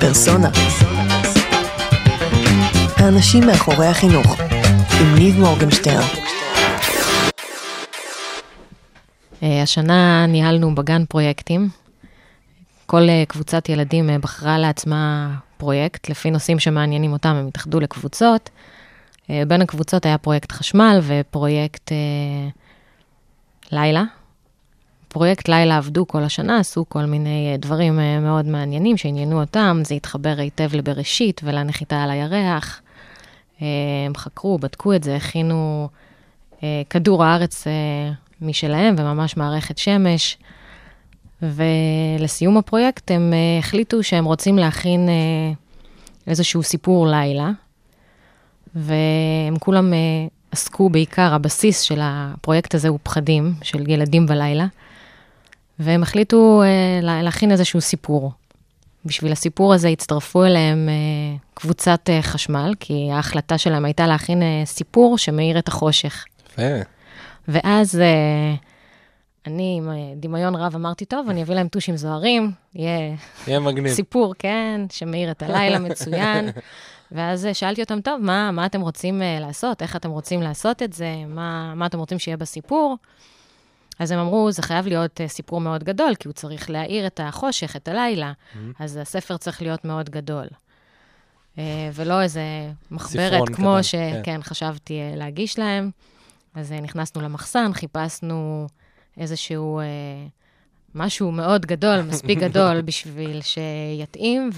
פרסונה. האנשים מאחורי החינוך, עם ניב מורגנשטרן. אה, השנה ניהלנו בגן פרויקטים. כל אה, קבוצת ילדים אה, בחרה לעצמה פרויקט, לפי נושאים שמעניינים אותם, הם התאחדו לקבוצות. בין הקבוצות היה פרויקט חשמל ופרויקט לילה. פרויקט לילה עבדו כל השנה, עשו כל מיני דברים מאוד מעניינים שעניינו אותם, זה התחבר היטב לבראשית ולנחיתה על הירח. הם חקרו, בדקו את זה, הכינו כדור הארץ משלהם וממש מערכת שמש. ולסיום הפרויקט הם החליטו שהם רוצים להכין איזשהו סיפור לילה, והם כולם עסקו בעיקר, הבסיס של הפרויקט הזה הוא פחדים של ילדים בלילה, והם החליטו uh, להכין איזשהו סיפור. בשביל הסיפור הזה הצטרפו אליהם uh, קבוצת uh, חשמל, כי ההחלטה שלהם הייתה להכין uh, סיפור שמאיר את החושך. יפה. ואז uh, אני עם דמיון רב אמרתי, טוב, אני אביא להם טושים זוהרים, יהיה... יהיה מגניב. סיפור, כן, שמאיר את הלילה מצוין. ואז שאלתי אותם, טוב, מה, מה אתם רוצים uh, לעשות? איך אתם רוצים לעשות את זה? מה, מה אתם רוצים שיהיה בסיפור? אז הם אמרו, זה חייב להיות uh, סיפור מאוד גדול, כי הוא צריך להאיר את החושך, את הלילה. Mm-hmm. אז הספר צריך להיות מאוד גדול. Uh, ולא איזה מחברת כמו שכן, כן, חשבתי uh, להגיש להם. אז נכנסנו למחסן, חיפשנו איזשהו אה, משהו מאוד גדול, מספיק גדול בשביל שיתאים,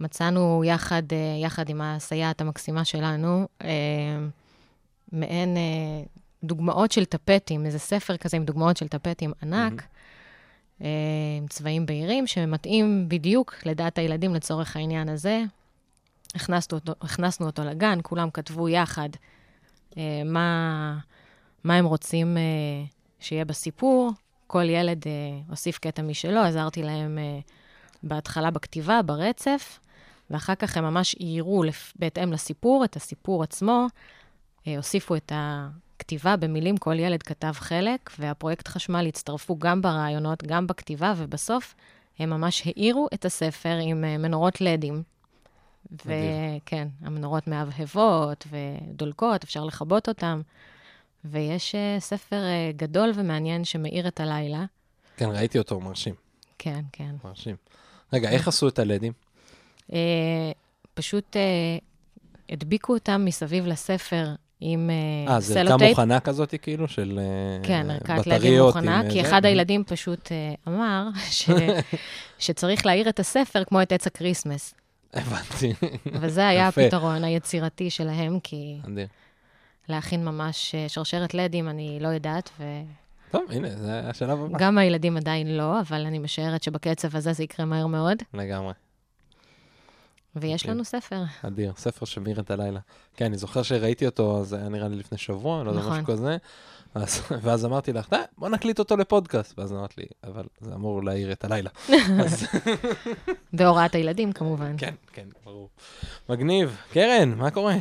ומצאנו יחד, אה, יחד עם הסייעת המקסימה שלנו, אה, מעין אה, דוגמאות של טפטים, איזה ספר כזה עם דוגמאות של טפטים ענק. Mm-hmm. עם צבעים בהירים, שמתאים בדיוק לדעת הילדים לצורך העניין הזה. הכנסנו אותו, הכנסנו אותו לגן, כולם כתבו יחד אה, מה, מה הם רוצים אה, שיהיה בסיפור. כל ילד אה, הוסיף קטע משלו, עזרתי להם אה, בהתחלה בכתיבה, ברצף, ואחר כך הם ממש איירו בהתאם לסיפור, את הסיפור עצמו, אה, הוסיפו את הכתיבה במילים, כל ילד כתב חלק, והפרויקט חשמל הצטרפו גם ברעיונות, גם בכתיבה, ובסוף הם ממש האירו את הספר עם אה, מנורות לדים. וכן, המנורות מהבהבות ודולקות, אפשר לכבות אותן. ויש אה, ספר אה, גדול ומעניין שמאיר את הלילה. כן, ראיתי אותו, מרשים. כן, כן. מרשים. רגע, איך עשו את הלדים? פשוט הדביקו אותם מסביב לספר עם סלוטייפ. אה, זו ערכה מוכנה כזאת, כאילו, של כן, ערכת לדים מוכנה, כי אחד הילדים פשוט אמר ש... שצריך להאיר את הספר כמו את עץ ה Christmas. הבנתי. וזה היה הפתרון היצירתי שלהם, כי... אדיר. להכין ממש אה, שרשרת לדים, אני לא יודעת, ו... טוב, הנה, זה השלב הבא. גם הילדים עדיין לא, אבל אני משערת שבקצב הזה זה יקרה מהר מאוד. לגמרי. ויש לנו ספר. אדיר, ספר שמיר את הלילה. כן, אני זוכר שראיתי אותו, זה היה נראה לי לפני שבוע, לא יודע, נכון. משהו כזה. אז, ואז אמרתי לך, בוא נקליט אותו לפודקאסט. ואז אמרת לי, אבל זה אמור להעיר את הלילה. אז... בהוראת הילדים, כמובן. כן, כן, ברור. מגניב. קרן, מה קורה?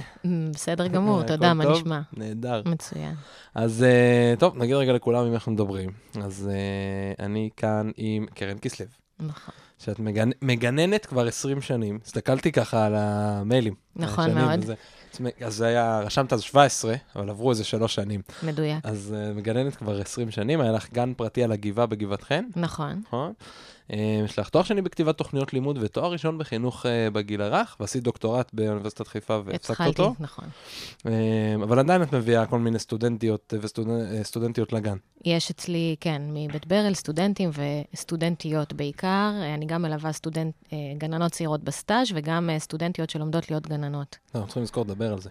בסדר גמור, תודה, מה נשמע? נהדר. מצוין. אז uh, טוב, נגיד רגע לכולם איך אנחנו מדברים. אז uh, אני כאן עם קרן כסלו. נכון. שאת מגנ... מגננת כבר 20 שנים. הסתכלתי ככה על המיילים. נכון מאוד. וזה. אז זה היה, רשמת אז 17, אבל עברו איזה שלוש שנים. מדויק. אז uh, מגננת כבר 20 שנים, היה לך גן פרטי על הגבעה בגבעת חן. נכון. נכון. אה, יש לך תואר שני בכתיבת תוכניות לימוד ותואר ראשון בחינוך uh, בגיל הרך, ועשית דוקטורט באוניברסיטת חיפה והפסקת אותו. התחלתי, נכון. Uh, אבל עדיין את מביאה כל מיני סטודנטיות וסטודנטיות לגן. יש אצלי, כן, מבית ברל, סטודנטים וסטודנטיות בעיקר. אני גם מלווה סטודנט, גננות צעירות בסטאז' וגם סטודנטיות שלומדות להיות גננות. לא, אנחנו צריכים לזכור לדבר על זה.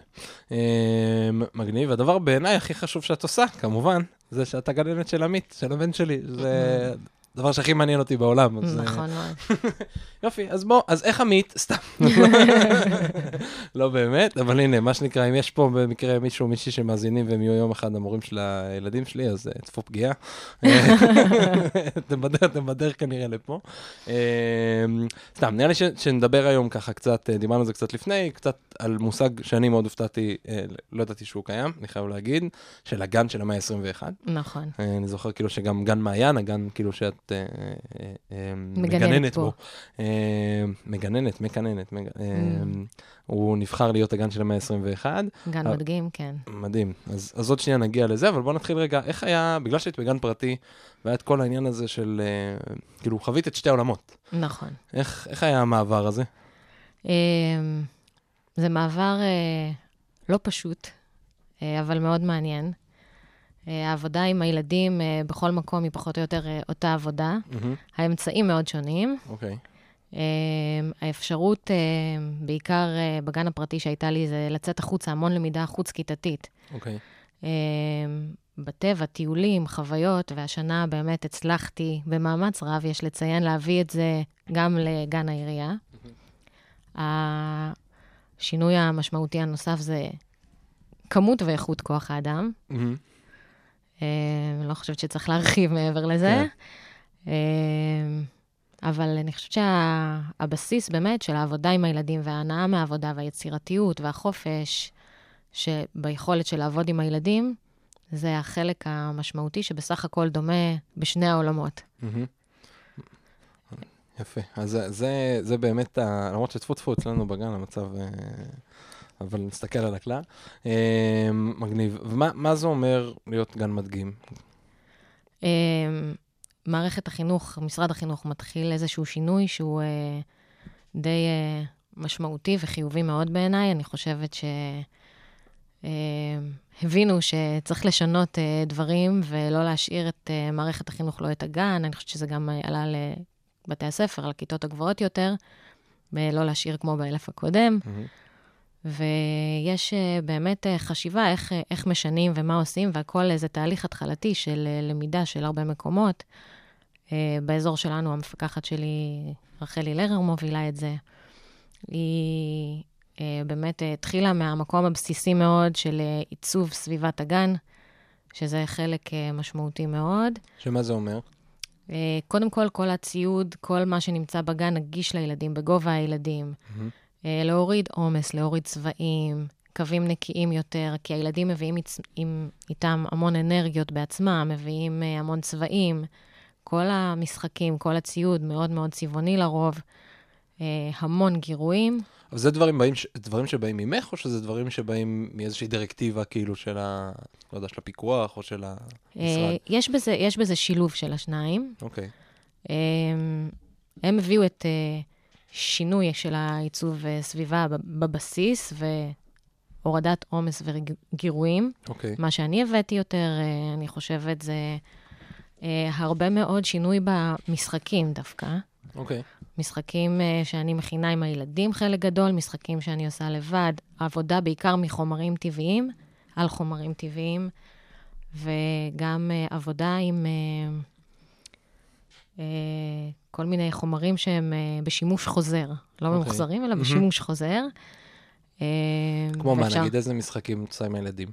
מגניב. הדבר בעיניי הכי חשוב שאת עושה, כמובן, זה שאת הגננת של עמית, של הבן שלי. זה הדבר שהכי מעניין אותי בעולם. נכון מאוד. יופי, אז בוא, אז איך עמית? סתם. לא באמת, אבל הנה, מה שנקרא, אם יש פה במקרה מישהו, מישהי שמאזינים והם יהיו יום אחד המורים של הילדים שלי, אז צפו פגיעה. אתם בדרך כנראה לפה. סתם, נראה לי שנדבר היום ככה קצת, דיברנו על זה קצת לפני, קצת על מושג שאני מאוד הופתעתי, לא ידעתי שהוא קיים, אני חייב להגיד, של הגן של המאה ה-21. נכון. אני זוכר כאילו שגם גן מעיין, הגן כאילו שאת את מגננת בו. מגננת, מקננת. Mm. הוא נבחר להיות הגן של המאה ה-21. גן מדגים, כן. מדהים. אז עוד שנייה נגיע לזה, אבל בוא נתחיל רגע, איך היה, בגלל שהיית בגן פרטי, והיה את כל העניין הזה של, כאילו, חווית את שתי העולמות. נכון. איך היה המעבר הזה? זה מעבר לא פשוט, אבל מאוד מעניין. אה, העבודה עם הילדים אה, בכל מקום היא פחות או יותר אה, אותה עבודה. Mm-hmm. האמצעים מאוד שונים. אוקיי. Okay. האפשרות, בעיקר בגן הפרטי שהייתה לי, זה לצאת החוצה, המון למידה חוץ-כיתתית. אוקיי. Okay. בטבע, טיולים, חוויות, והשנה באמת הצלחתי במאמץ רב, יש לציין, להביא את זה גם לגן העירייה. Mm-hmm. השינוי המשמעותי הנוסף זה כמות ואיכות כוח האדם. Mm-hmm. אני לא חושבת שצריך להרחיב מעבר לזה. כן. אבל אני חושבת שהבסיס באמת של העבודה עם הילדים וההנאה מהעבודה והיצירתיות והחופש, שביכולת של לעבוד עם הילדים, זה החלק המשמעותי שבסך הכל דומה בשני העולמות. יפה. אז זה, זה, זה באמת, למרות שטפו טפו אצלנו בגן, המצב אה, אבל נסתכל על הכלל. אה, מגניב. ומה זה אומר להיות גן מדגים? אה, מערכת החינוך, משרד החינוך מתחיל איזשהו שינוי שהוא אה, די משמעותי וחיובי מאוד בעיניי. אני חושבת שהבינו שצריך לשנות דברים ולא להשאיר את מערכת החינוך, לא את הגן. אני חושבת שזה גם עלה לבתי הספר, לכיתות הגבוהות יותר, ולא להשאיר כמו באלף הקודם. Mm-hmm. ויש אה, באמת אה, חשיבה איך, אה, איך משנים ומה עושים, והכל איזה תהליך התחלתי של למידה של הרבה מקומות. באזור שלנו, המפקחת שלי, רחלי לרר, מובילה את זה. היא באמת התחילה מהמקום הבסיסי מאוד של עיצוב סביבת הגן, שזה חלק משמעותי מאוד. שמה זה אומר? קודם כל, כל הציוד, כל מה שנמצא בגן נגיש לילדים, בגובה הילדים. Mm-hmm. אה, להוריד עומס, להוריד צבעים, קווים נקיים יותר, כי הילדים מביאים עם, איתם המון אנרגיות בעצמם, מביאים אה, המון צבעים. כל המשחקים, כל הציוד מאוד מאוד צבעוני לרוב, אה, המון גירויים. אבל זה דברים, באים, דברים שבאים ממך, או שזה דברים שבאים מאיזושהי דירקטיבה, כאילו, של ה... לא יודע, של הפיקוח או של המשרד? יש בזה, יש בזה שילוב של השניים. אוקיי. הם הביאו את... שינוי של העיצוב אה, סביבה בבסיס והורדת עומס וגירויים. אוקיי. מה שאני הבאתי יותר, אה, אני חושבת, זה אה, הרבה מאוד שינוי במשחקים דווקא. אוקיי. משחקים שאני מכינה עם הילדים חלק גדול, משחקים שאני עושה לבד, עבודה בעיקר מחומרים טבעיים, על חומרים טבעיים, וגם עבודה עם... כל מיני חומרים שהם uh, בשימוש חוזר. לא okay. אוקיי. ממוחזרים, אלא mm-hmm. בשימוש חוזר. Uh, כמו. מה, נגיד איזה משחקים נמצא עם הילדים?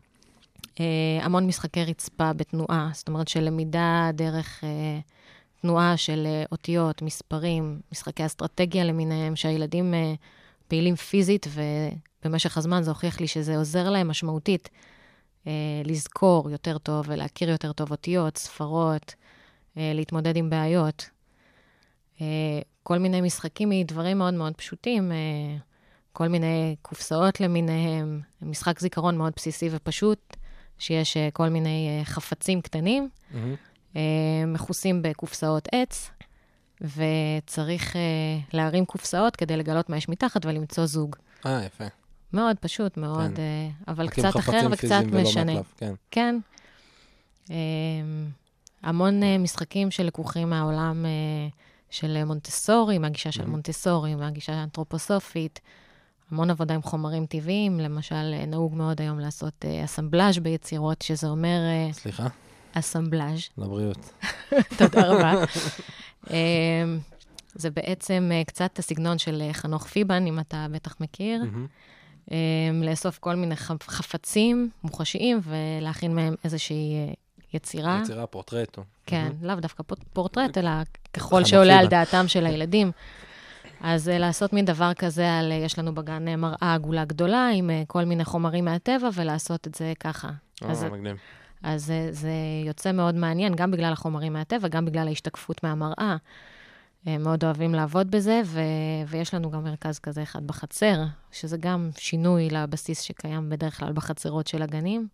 המון משחקי רצפה בתנועה, זאת אומרת של למידה דרך תנועה של אותיות, מספרים, משחקי אסטרטגיה למיניהם, שהילדים פעילים פיזית, ובמשך הזמן זה הוכיח לי שזה עוזר להם משמעותית לזכור יותר טוב ולהכיר יותר טוב אותיות, ספרות, להתמודד עם בעיות. אה, כל מיני משחקים מדברים מאוד מאוד פשוטים, אה, כל מיני קופסאות למיניהם, משחק זיכרון מאוד בסיסי ופשוט, שיש אה, כל מיני חפצים קטנים, mm-hmm. מכוסים בקופסאות עץ, וצריך להרים קופסאות כדי לגלות מה יש מתחת ולמצוא זוג. אה, יפה. מאוד פשוט, מאוד, כן. אבל קצת אחר וקצת משנה. מקלף, כן. כן. המון משחקים שלקוחים מהעולם של מונטסורי, מהגישה של מונטסורי, מהגישה האנתרופוסופית. המון עבודה עם חומרים טבעיים, למשל, נהוג מאוד היום לעשות uh, אסמבלאז' ביצירות, שזה אומר... Uh, סליחה? אסמבלאז'. לבריאות. תודה רבה. uh, זה בעצם uh, קצת הסגנון של uh, חנוך פיבן, אם אתה בטח מכיר. Mm-hmm. לאסוף כל מיני חפצים מוחשיים ולהכין מהם איזושהי יצירה. יצירה, פורטרט. כן, לאו דווקא פורטרט, אלא ככל שעולה על דעתם של הילדים. אז uh, לעשות מין דבר כזה על, uh, יש לנו בגן uh, מראה עגולה גדולה עם כל מיני חומרים מהטבע, ולעשות את זה ככה. אה, אז, מגניב. אז זה, זה יוצא מאוד מעניין, גם בגלל החומרים מהטבע, גם בגלל ההשתקפות מהמראה. הם מאוד אוהבים לעבוד בזה, ו- ויש לנו גם מרכז כזה אחד בחצר, שזה גם שינוי לבסיס שקיים בדרך כלל בחצרות של הגנים.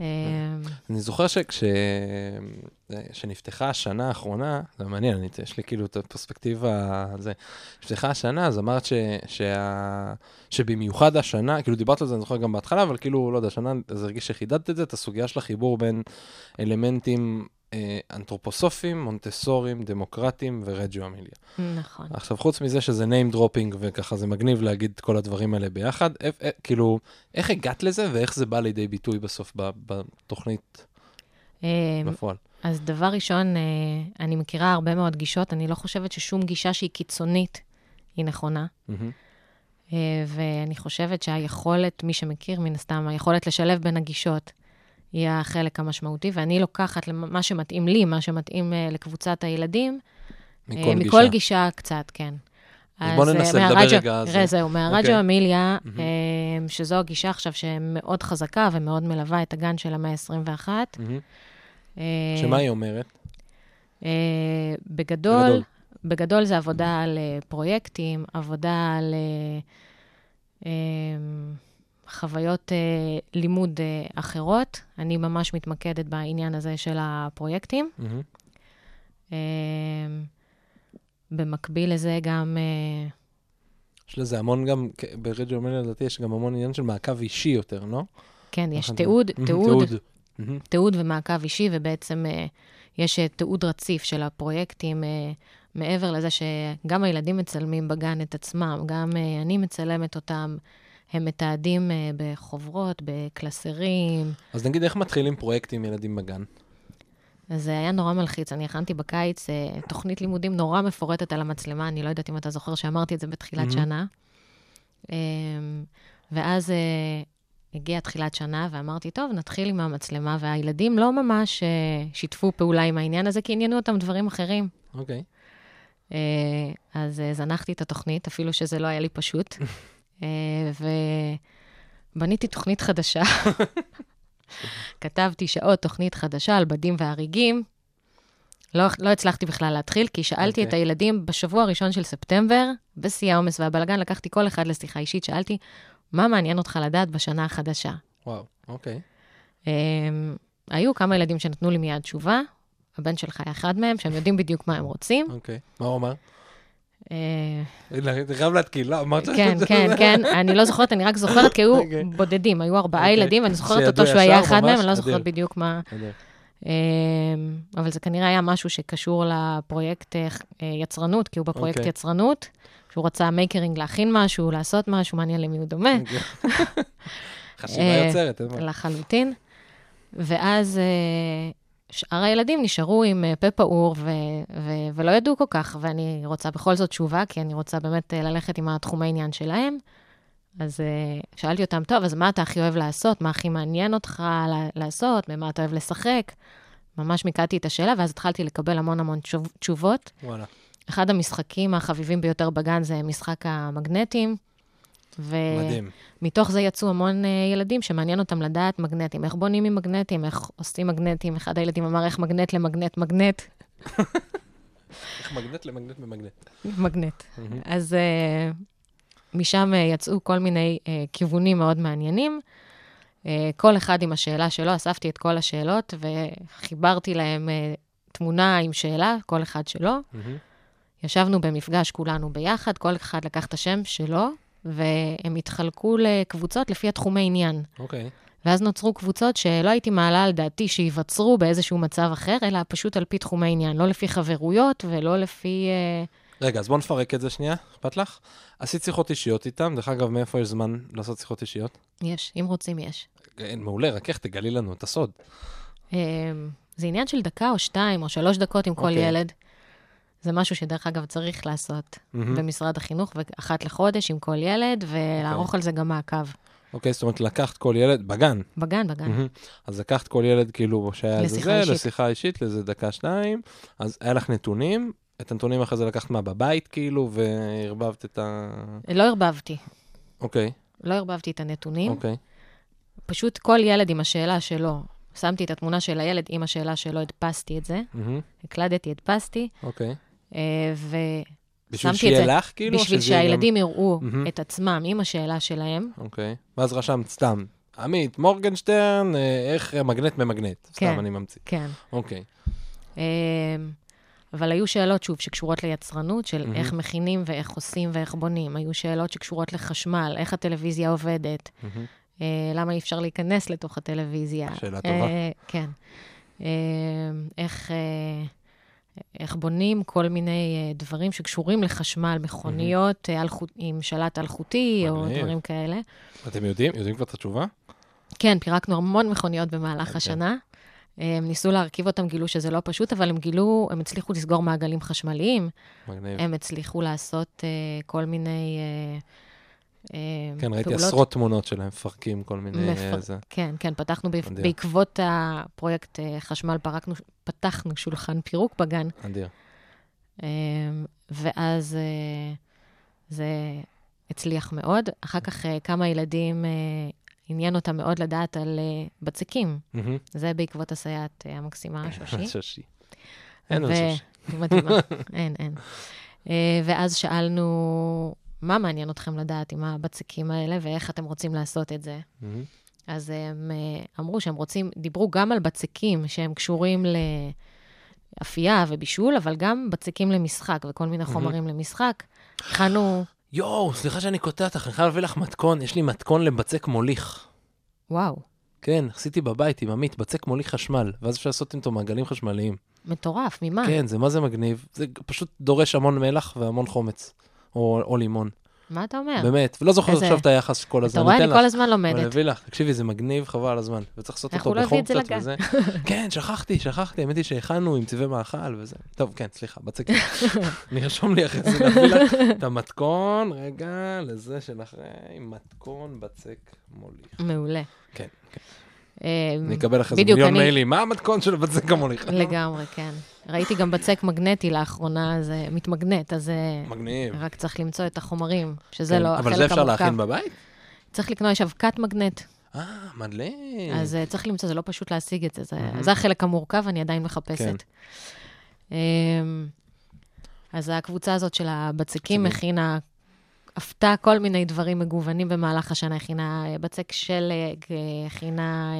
אמ, אני זוכר שכשנפתחה השנה האחרונה, זה מעניין, יש לי כאילו את הפרספקטיבה הזה, כשנפתחה השנה, אז אמרת שבמיוחד השנה, כאילו דיברת על זה, אני זוכר גם בהתחלה, אבל כאילו, לא יודע, השנה, זה הרגיש שחידדת את זה, את הסוגיה של החיבור בין אלמנטים אה, אנתרופוסופים, מונטסורים, דמוקרטים ורג'ו אמיליה. נכון. עכשיו, חוץ מזה שזה name dropping וככה זה מגניב להגיד את כל הדברים האלה ביחד, אה, אה, כאילו, איך הגעת לזה ואיך זה בא לידי ביטוי בסוף בתוכנית בפועל? אז דבר ראשון, אני מכירה הרבה מאוד גישות, אני לא חושבת ששום גישה שהיא קיצונית היא נכונה. ואני חושבת שהיכולת, מי שמכיר מן הסתם, היכולת לשלב בין הגישות, יהיה החלק המשמעותי, ואני לוקחת מה שמתאים לי, מה שמתאים uh, לקבוצת הילדים, מכל, uh, מכל גישה. גישה קצת, כן. אז בוא ננסה לדבר רגע. ראה, זהו, מהרג'ו okay. אוקיי. אמיליה, mm-hmm. uh, שזו הגישה עכשיו שמאוד חזקה ומאוד מלווה את הגן של המאה ה-21. Mm-hmm. Uh, שמה היא אומרת? Uh, בגדול, בגדול, בגדול זה עבודה על uh, פרויקטים, עבודה על... חוויות אה, לימוד אה, אחרות. אני ממש מתמקדת בעניין הזה של הפרויקטים. Mm-hmm. אה, במקביל לזה גם... אה, יש לזה המון גם, ברג'ו מניה לדעתי יש גם המון עניין של מעקב אישי יותר, לא? כן, יש תיעוד, תיעוד, תיעוד ומעקב אישי, ובעצם אה, יש אה, תיעוד רציף של הפרויקטים, אה, מעבר לזה שגם הילדים מצלמים בגן את עצמם, גם אני מצלמת אותם. הם מתעדים uh, בחוברות, בקלסרים. אז נגיד, איך מתחילים פרויקט עם ילדים בגן? זה היה נורא מלחיץ. אני הכנתי בקיץ uh, תוכנית לימודים נורא מפורטת על המצלמה, אני לא יודעת אם אתה זוכר שאמרתי את זה בתחילת mm-hmm. שנה. Um, ואז uh, הגיעה תחילת שנה, ואמרתי, טוב, נתחיל עם המצלמה, והילדים לא ממש שיתפו פעולה עם העניין הזה, כי עניינו אותם דברים אחרים. אוקיי. Okay. אז זנחתי את התוכנית, אפילו שזה לא היה לי פשוט. אה, ובניתי תוכנית חדשה. כתבתי שעות תוכנית חדשה על בדים והריגים. לא, לא הצלחתי בכלל להתחיל, כי שאלתי okay. את אוקיי. הילדים בשבוע הראשון של ספטמבר, בשיא העומס והבלגן, לקחתי כל אחד לשיחה אישית, שאלתי, מה מעניין אותך לדעת בשנה החדשה? וואו, אוקיי. Um, היו כמה ילדים שנתנו לי מיד תשובה, הבן שלך היה אחד מהם, שהם יודעים בדיוק מה הם רוצים. אוקיי, מה הוא אמר? אתה חייב להתקיל, לא, אמרת כן, כן, כן, אני לא זוכרת, אני רק זוכרת, כי היו אוקיי. בודדים, היו ארבעה אוקיי. ילדים, ואני זוכרת אותו שהוא היה אחד מהם, אני לא זוכרת בדיוק מה... אמ, אבל זה כנראה היה משהו שקשור לפרויקט אה, יצרנות, כי הוא בפרויקט אוקיי. יצרנות, שהוא רצה making להכין משהו, לעשות משהו, מעניין למי הוא דומה. חשיבה אה, יוצרת, אין. לחלוטין. ואז אה, שאר הילדים נשארו עם אה, פה פעור ו- ו- ולא ידעו כל כך, ואני רוצה בכל זאת תשובה, כי אני רוצה באמת אה, ללכת עם התחומי עניין שלהם. אז אה, שאלתי אותם, טוב, אז מה אתה הכי אוהב לעשות? מה הכי מעניין אותך לעשות? במה אתה אוהב לשחק? ממש מיקדתי את השאלה, ואז התחלתי לקבל המון המון תשובות. וואלה. אחד המשחקים החביבים ביותר בגן זה משחק המגנטים. ו... מדהים. מתוך זה יצאו המון uh, ילדים שמעניין אותם לדעת מגנטים, איך בונים עם מגנטים, איך עושים מגנטים. אחד הילדים אמר, איך מגנט למגנט מגנט. איך מגנט למגנט ממגנט. מגנט. אז uh, משם uh, יצאו כל מיני uh, כיוונים מאוד מעניינים. Uh, כל אחד עם השאלה שלו, אספתי את כל השאלות וחיברתי להם uh, תמונה עם שאלה, כל אחד שלו. ישבנו במפגש כולנו ביחד, כל אחד לקח את השם שלו, והם התחלקו לקבוצות לפי התחומי עניין. אוקיי. Okay. ואז נוצרו קבוצות שלא הייתי מעלה על דעתי שייווצרו באיזשהו מצב אחר, אלא פשוט על פי תחומי עניין, לא לפי חברויות ולא לפי... Uh... רגע, אז בוא נפרק את זה שנייה, אכפת לך? עשית שיחות אישיות איתם, דרך אגב, מאיפה יש זמן לעשות שיחות אישיות? יש, אם רוצים, יש. אין, מעולה, רק איך תגלי לנו את הסוד. Um, זה עניין של דקה או שתיים או שלוש דקות עם okay. כל אוקיי. ילד. זה משהו שדרך אגב צריך לעשות mm-hmm. במשרד החינוך, ואחת לחודש עם כל ילד, ולערוך okay. על זה גם מעקב. אוקיי, okay, זאת אומרת, לקחת כל ילד, בגן. בגן, בגן. Mm-hmm. אז לקחת כל ילד, כאילו, שהיה לזה, זה, לשיחה אישית, לזה דקה, שניים, אז היה לך נתונים, את הנתונים אחרי זה לקחת מה, בבית, כאילו, וערבבת את ה... לא ערבבתי. אוקיי. Okay. לא ערבבתי את הנתונים. אוקיי. Okay. פשוט כל ילד עם השאלה שלו. שמתי את התמונה של הילד עם השאלה שלו, הדפסתי את זה. הקלדתי, הדפסתי. אוקיי. ו... בשביל שיהיה לך, כאילו? בשביל שהילדים גם... יראו mm-hmm. את עצמם עם השאלה שלהם. אוקיי. ואז רשמת סתם, עמית, מורגנשטרן, אה, איך מגנט ממגנט. כן. סתם אני ממציא. כן. אוקיי. אמ, אבל היו שאלות, שוב, שקשורות ליצרנות, של mm-hmm. איך מכינים ואיך עושים ואיך בונים. היו שאלות שקשורות לחשמל, איך הטלוויזיה עובדת, mm-hmm. למה אי אפשר להיכנס לתוך הטלוויזיה. שאלה טובה. כן. אמ, איך... איך בונים כל מיני uh, דברים שקשורים לחשמל, מכוניות mm-hmm. אלחוט, עם שלט אלחוטי, או דברים כאלה. אתם יודעים? יודעים כבר את התשובה? כן, פירקנו המון מכוניות במהלך okay. כן. השנה. הם ניסו להרכיב אותם, גילו שזה לא פשוט, אבל הם גילו, הם הצליחו לסגור מעגלים חשמליים. מגניב. הם הצליחו לעשות uh, כל מיני... Uh, אה, כן, ראיתי פעולות... עשרות תמונות שלהם מפרקים כל מיני... מפר... איזה... כן, כן, פתחנו, אדיר. בעקבות הפרויקט אה, חשמל, פרקנו, פתחנו שולחן פירוק בגן. אדיר. אה, ואז זה הצליח מאוד. אחר כך כמה ילדים, עניין אותם מאוד לדעת על בצקים. Mm-hmm. זה בעקבות הסייעת המקסימה, שושי. שושי. אין על שושי. מדהימה, אין, אין. ואז שאלנו מה מעניין אתכם לדעת עם הבצקים האלה ואיך אתם רוצים לעשות את זה. Mm-hmm. אז הם אה, אמרו שהם רוצים, דיברו גם על בצקים שהם קשורים לאפייה ובישול, אבל גם בצקים למשחק וכל מיני mm-hmm. חומרים למשחק. הכנו... יואו, סליחה שאני קוטע אותך, אני חייב להביא לך מתכון, יש לי מתכון לבצק מוליך. וואו. כן, עשיתי בבית עם עמית, בצק מוליך חשמל, ואז אפשר לעשות איתו מעגלים חשמליים. מטורף, ממה? כן, זה מה זה מגניב. זה פשוט דורש המון מלח והמון חומץ. או, או לימון. מה אתה אומר? באמת, ולא זוכר איזה... עכשיו את היחס כל הזמן. אתה רואה, אני כל הזמן לומדת. אני אביא לך, תקשיבי, זה מגניב, חבל הזמן. וצריך לעשות אותו לא בחום קצת וזה. כן, שכחתי, שכחתי, האמת היא שהכנו עם צבעי מאכל וזה. טוב, כן, סליחה, בצק. אני ארשום לי אחרי זה להביא לך את המתכון, רגע, לזה של אחרי, מתכון בצק מוליך. מעולה. כן, כן. אני אקבל אחרי זה מיליון מיילים, מה המתכון של בצק המוליך? לגמרי, כן. ראיתי גם בצק מגנטי לאחרונה, זה מתמגנט, אז מגניב. רק צריך למצוא את החומרים, שזה כן, לא החלק המורכב. אבל זה אפשר להכין בבית? צריך לקנות, יש אבקת מגנט. אה, מדליק. אז uh, צריך למצוא, זה לא פשוט להשיג את זה, זה, החלק המורכב, אני עדיין מחפשת. כן. Um, אז הקבוצה הזאת של הבצקים הכינה, עפתה כל מיני דברים מגוונים במהלך השנה, הכינה אה, בצק שלג, אה, הכינה...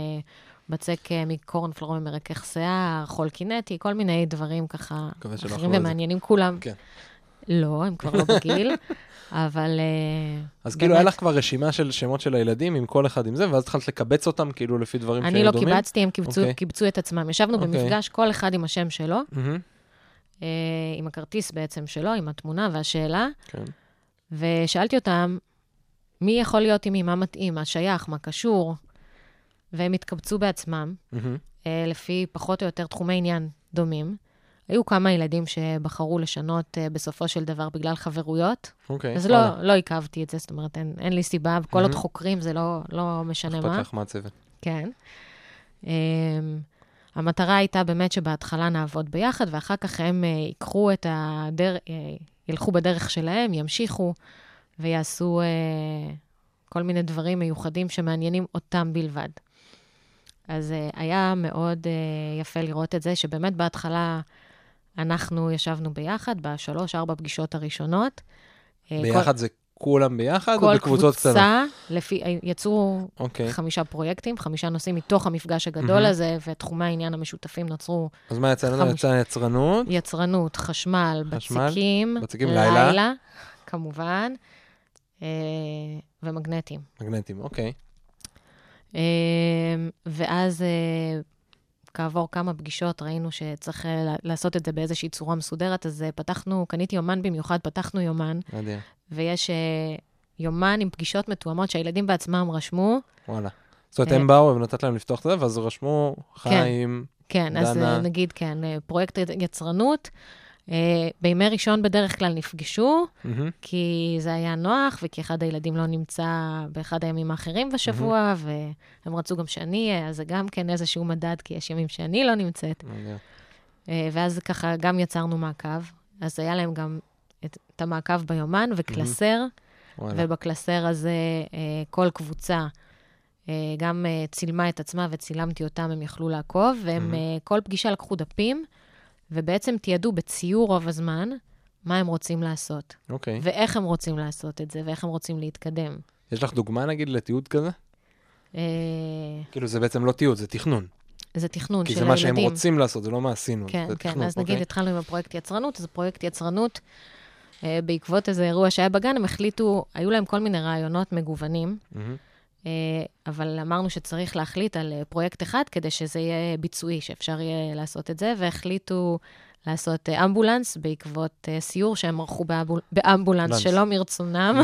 בצק אה, מקורנפלור ממרכך שיער, חול קינטי, כל מיני דברים ככה אחרים ומעניינים כולם. כן. לא, הם כבר לא בגיל, אבל... אז כאילו היה לך כבר רשימה של שמות של הילדים עם כל אחד עם זה, ואז התחלת לקבץ אותם כאילו לפי דברים שהיו דומים? אני לא קיבצתי, הם אוקיי. קיבצו את עצמם. ישבנו אוקיי. במפגש, כל אחד עם השם שלו, אה, עם הכרטיס בעצם שלו, עם התמונה והשאלה, כן. ושאלתי אותם, מי יכול להיות עם מי, מה מתאים, מה שייך, מה קשור. והם התקבצו בעצמם, mm-hmm. לפי פחות או יותר תחומי עניין דומים. היו כמה ילדים שבחרו לשנות uh, בסופו של דבר בגלל חברויות. אוקיי. Okay, אז לא, לא עיכבתי את זה, זאת אומרת, אין, אין לי סיבה, וכל mm-hmm. עוד חוקרים זה לא, לא משנה מה. אכפת לך מהצוות. כן. Um, המטרה הייתה באמת שבהתחלה נעבוד ביחד, ואחר כך הם uh, ייקחו את הדרך, uh, ילכו בדרך שלהם, ימשיכו ויעשו uh, כל מיני דברים מיוחדים שמעניינים אותם בלבד. אז uh, היה מאוד uh, יפה לראות את זה, שבאמת בהתחלה אנחנו ישבנו ביחד בשלוש, ארבע פגישות הראשונות. אה, ביחד כל... זה כולם ביחד או בקבוצות קטנות? כל קבוצה, לפי, יצאו okay. אוקיי. חמישה פרויקטים, חמישה נושאים מתוך המפגש הגדול mm-hmm. הזה, ותחומי העניין המשותפים נוצרו... אז מה יצא לנו? חמש... יצא יצרנות? יצרנות, חשמל, חשמל בצקים, בצקים לילה, לילה כמובן, אה, ומגנטים. מגנטים, אוקיי. אמ, ואז אה, כעבור כמה פגישות ראינו שצריך אה, לעשות את זה באיזושהי צורה מסודרת, אז אה, פתחנו, קניתי יומן במיוחד, פתחנו יומן. מדהים. ויש יומן עם פגישות מתואמות שהילדים בעצמם רשמו. וואלה. זאת אומרת, הם באו ונתת להם לפתוח את זה, ואז רשמו כן. חיים, כן, דנה. כן, אז נגיד, כן, פרויקט יצרנות. Uh, בימי ראשון בדרך כלל נפגשו, mm-hmm. כי זה היה נוח, וכי אחד הילדים לא נמצא באחד הימים האחרים בשבוע, mm-hmm. והם רצו גם שאני אהיה, אז זה גם כן איזשהו מדד, כי יש ימים שאני לא נמצאת. Mm-hmm. ואז ככה גם יצרנו מעקב, אז היה להם גם את, את המעקב ביומן וקלסר, mm-hmm. ובקלסר הזה uh, כל קבוצה גם צילמה את עצמה וצילמתי אותם, הם יכלו לעקוב, והם mm-hmm. כל פגישה לקחו דפים, ובעצם תיעדו בציור רוב הזמן מה הם רוצים לעשות. אוקיי. Okay. ואיך הם רוצים לעשות את זה, ואיך הם רוצים להתקדם. יש לך דוגמה, נגיד, לתיעוד כזה? כאילו, זה בעצם לא תיעוד, זה תכנון. זה תכנון של הילדים. כי זה מה שהם רוצים לעשות, זה לא מה עשינו. כן, זה כן, תכנון, אז אוקיי? נגיד התחלנו עם הפרויקט יצרנות, אז פרויקט יצרנות, אה, בעקבות איזה אירוע שהיה בגן, הם החליטו, היו להם כל מיני רעיונות מגוונים, Mm-hmm. אבל אמרנו שצריך להחליט על אה, פרויקט אחד כדי שזה יהיה ביצועי, שאפשר יהיה לעשות את זה, והחליטו לעשות אה, אמבולנס בעקבות סיור שהם ערכו באמבול, באמבולנס שלא מרצונם,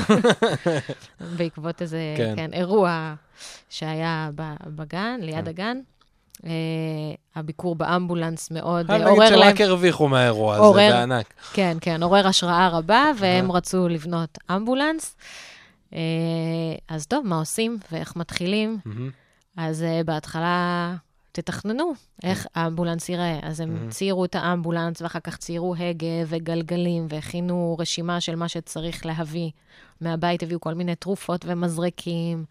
בעקבות איזה, כן. כן, אירוע שהיה בגן, ליד כן. הגן. Uh, הביקור באמבולנס מאוד עורר להם... אני אגיד שרק הרוויחו מהאירוע הזה, בענק. כן, כן, עורר השראה רבה, והם רצו לבנות אמבולנס. Uh, אז טוב, מה עושים ואיך מתחילים? אז uh, בהתחלה תתכננו איך האמבולנס ייראה. אז הם ציירו את האמבולנס, ואחר כך ציירו הגה וגלגלים, והכינו רשימה של מה שצריך להביא. מהבית הביאו כל מיני תרופות ומזרקים,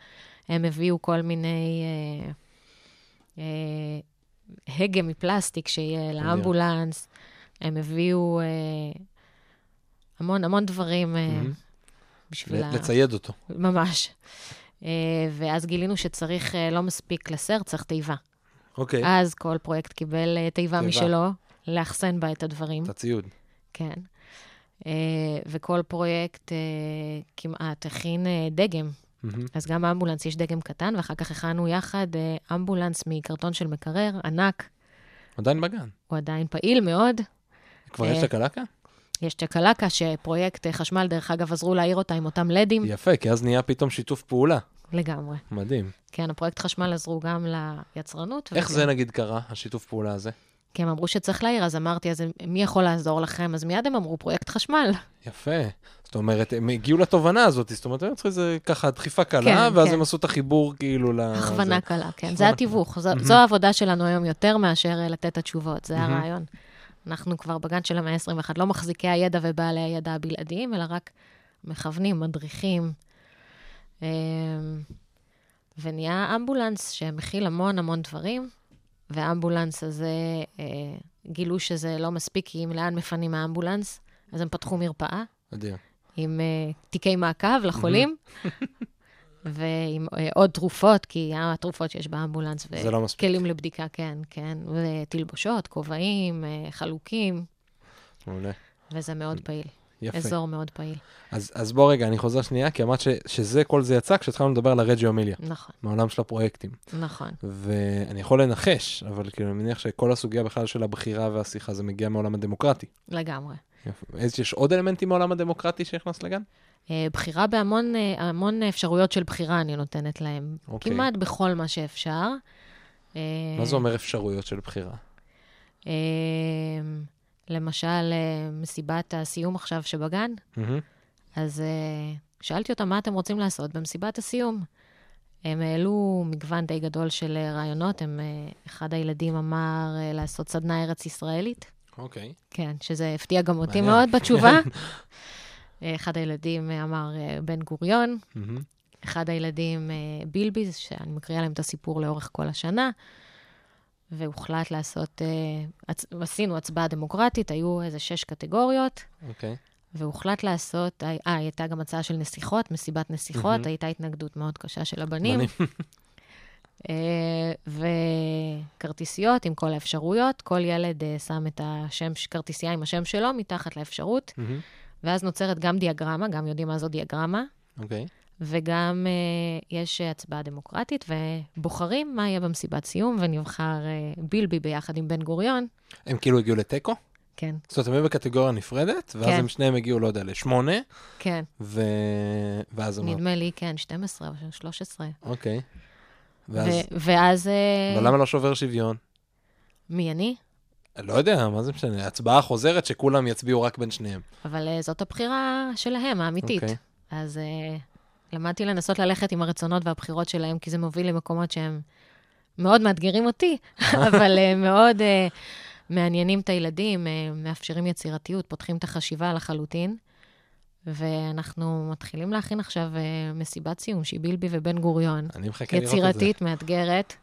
הם הביאו כל מיני... אה, הגה מפלסטיק שיהיה לאמבולנס. הם הביאו אה, המון המון דברים אה, בשביל... לצייד אותו. ממש. ואז גילינו שצריך, לא מספיק לסר, צריך תיבה. אוקיי. אז כל פרויקט קיבל תיבה משלו, לאחסן בה את הדברים. את הציוד. כן. וכל פרויקט כמעט הכין דגם Mm-hmm. אז גם באמבולנס יש דגם קטן, ואחר כך הכנו יחד אה, אמבולנס מקרטון של מקרר, ענק. עדיין בגן. הוא עדיין פעיל מאוד. כבר יש צ'קלקה? אה, יש צ'קלקה, שפרויקט אה, חשמל, דרך אגב, עזרו להעיר אותה עם אותם לדים. יפה, כי אז נהיה פתאום שיתוף פעולה. לגמרי. מדהים. כן, הפרויקט חשמל עזרו גם ליצרנות. איך וגם... זה נגיד קרה, השיתוף פעולה הזה? כי הם אמרו שצריך להעיר, אז אמרתי, אז מי יכול לעזור לכם? אז מיד הם אמרו, פרויקט חשמל. יפה. זאת אומרת, הם הגיעו לתובנה הזאת, זאת אומרת, הם צריכים איזה ככה דחיפה קלה, כן, ואז כן. הם עשו את החיבור כאילו ל... הכוונה זה... קלה, כן. זה התיווך. זו, זו העבודה שלנו היום יותר מאשר אה, לתת את התשובות, זה הרעיון. אנחנו כבר בגן של המאה ה-21, לא מחזיקי הידע ובעלי הידע הבלעדיים, אלא רק מכוונים, מדריכים. אמ, ונהיה אמבולנס שמכיל המון המון דברים, והאמבולנס הזה, אה, גילו שזה לא מספיק, כי אם לאן מפנים האמבולנס, אז הם פתחו מרפאה. מדהים. עם uh, תיקי מעקב לחולים, ועם uh, עוד תרופות, כי התרופות שיש באמבולנס, לא מספיק. וכלים לבדיקה, כן, כן, ותלבושות, כובעים, uh, חלוקים. מעולה. וזה מאוד פעיל. יפה. אזור מאוד פעיל. אז, אז בוא רגע, אני חוזר שנייה, כי אמרת ש, שזה, כל זה יצא כשהתחלנו לדבר על הרג'יו אמיליה. נכון. מעולם של הפרויקטים. נכון. ואני יכול לנחש, אבל כאילו, אני מניח שכל הסוגיה בכלל של הבחירה והשיחה, זה מגיע מעולם הדמוקרטי. לגמרי. איזה, יש עוד אלמנטים מעולם הדמוקרטי שנכנס לגן? אה, בחירה בהמון אה, המון אפשרויות של בחירה אני נותנת להם. אוקיי. כמעט בכל מה שאפשר. מה זה אומר אפשרויות של בחירה? למשל, מסיבת הסיום עכשיו שבגן, mm-hmm. אז שאלתי אותם, מה אתם רוצים לעשות במסיבת הסיום? הם העלו מגוון די גדול של רעיונות. הם, אחד הילדים אמר לעשות סדנה ארץ-ישראלית. אוקיי. Okay. כן, שזה הפתיע גם אותי מאוד בתשובה. אחד הילדים אמר בן גוריון, mm-hmm. אחד הילדים בילביז, שאני מקריאה להם את הסיפור לאורך כל השנה. והוחלט לעשות, הצ... עשינו הצבעה דמוקרטית, היו איזה שש קטגוריות. אוקיי. Okay. והוחלט לעשות, אה, הייתה גם הצעה של נסיכות, מסיבת נסיכות, mm-hmm. הייתה התנגדות מאוד קשה של הבנים. uh, וכרטיסיות עם כל האפשרויות, כל ילד שם את השם, כרטיסייה עם השם שלו מתחת לאפשרות, mm-hmm. ואז נוצרת גם דיאגרמה, גם יודעים מה זו דיאגרמה. אוקיי. Okay. וגם uh, יש הצבעה דמוקרטית, ובוחרים מה יהיה במסיבת סיום, ונבחר uh, בילבי ביחד עם בן גוריון. הם כאילו הגיעו לתיקו? כן. זאת אומרת, הם היו בקטגוריה נפרדת, ואז כן. הם שניהם הגיעו, לא יודע, לשמונה. כן. ו... ואז אמרת... נדמה לי, כן, 12 או 13. אוקיי. ואז... ו- ואז... אה, אבל למה לא שובר שוויון? מי, אני? לא יודע, מה זה משנה? הצבעה חוזרת שכולם יצביעו רק בין שניהם. אבל uh, זאת הבחירה שלהם, האמיתית. אוקיי. אז... Uh, למדתי לנסות ללכת עם הרצונות והבחירות שלהם, כי זה מוביל למקומות שהם מאוד מאתגרים אותי, אבל uh, מאוד uh, מעניינים את הילדים, uh, מאפשרים יצירתיות, פותחים את החשיבה לחלוטין. ואנחנו מתחילים להכין עכשיו אה, מסיבת סיום שהיא בילבי ובן גוריון. אני מחכה לראות את זה. יצירתית, מאתגרת,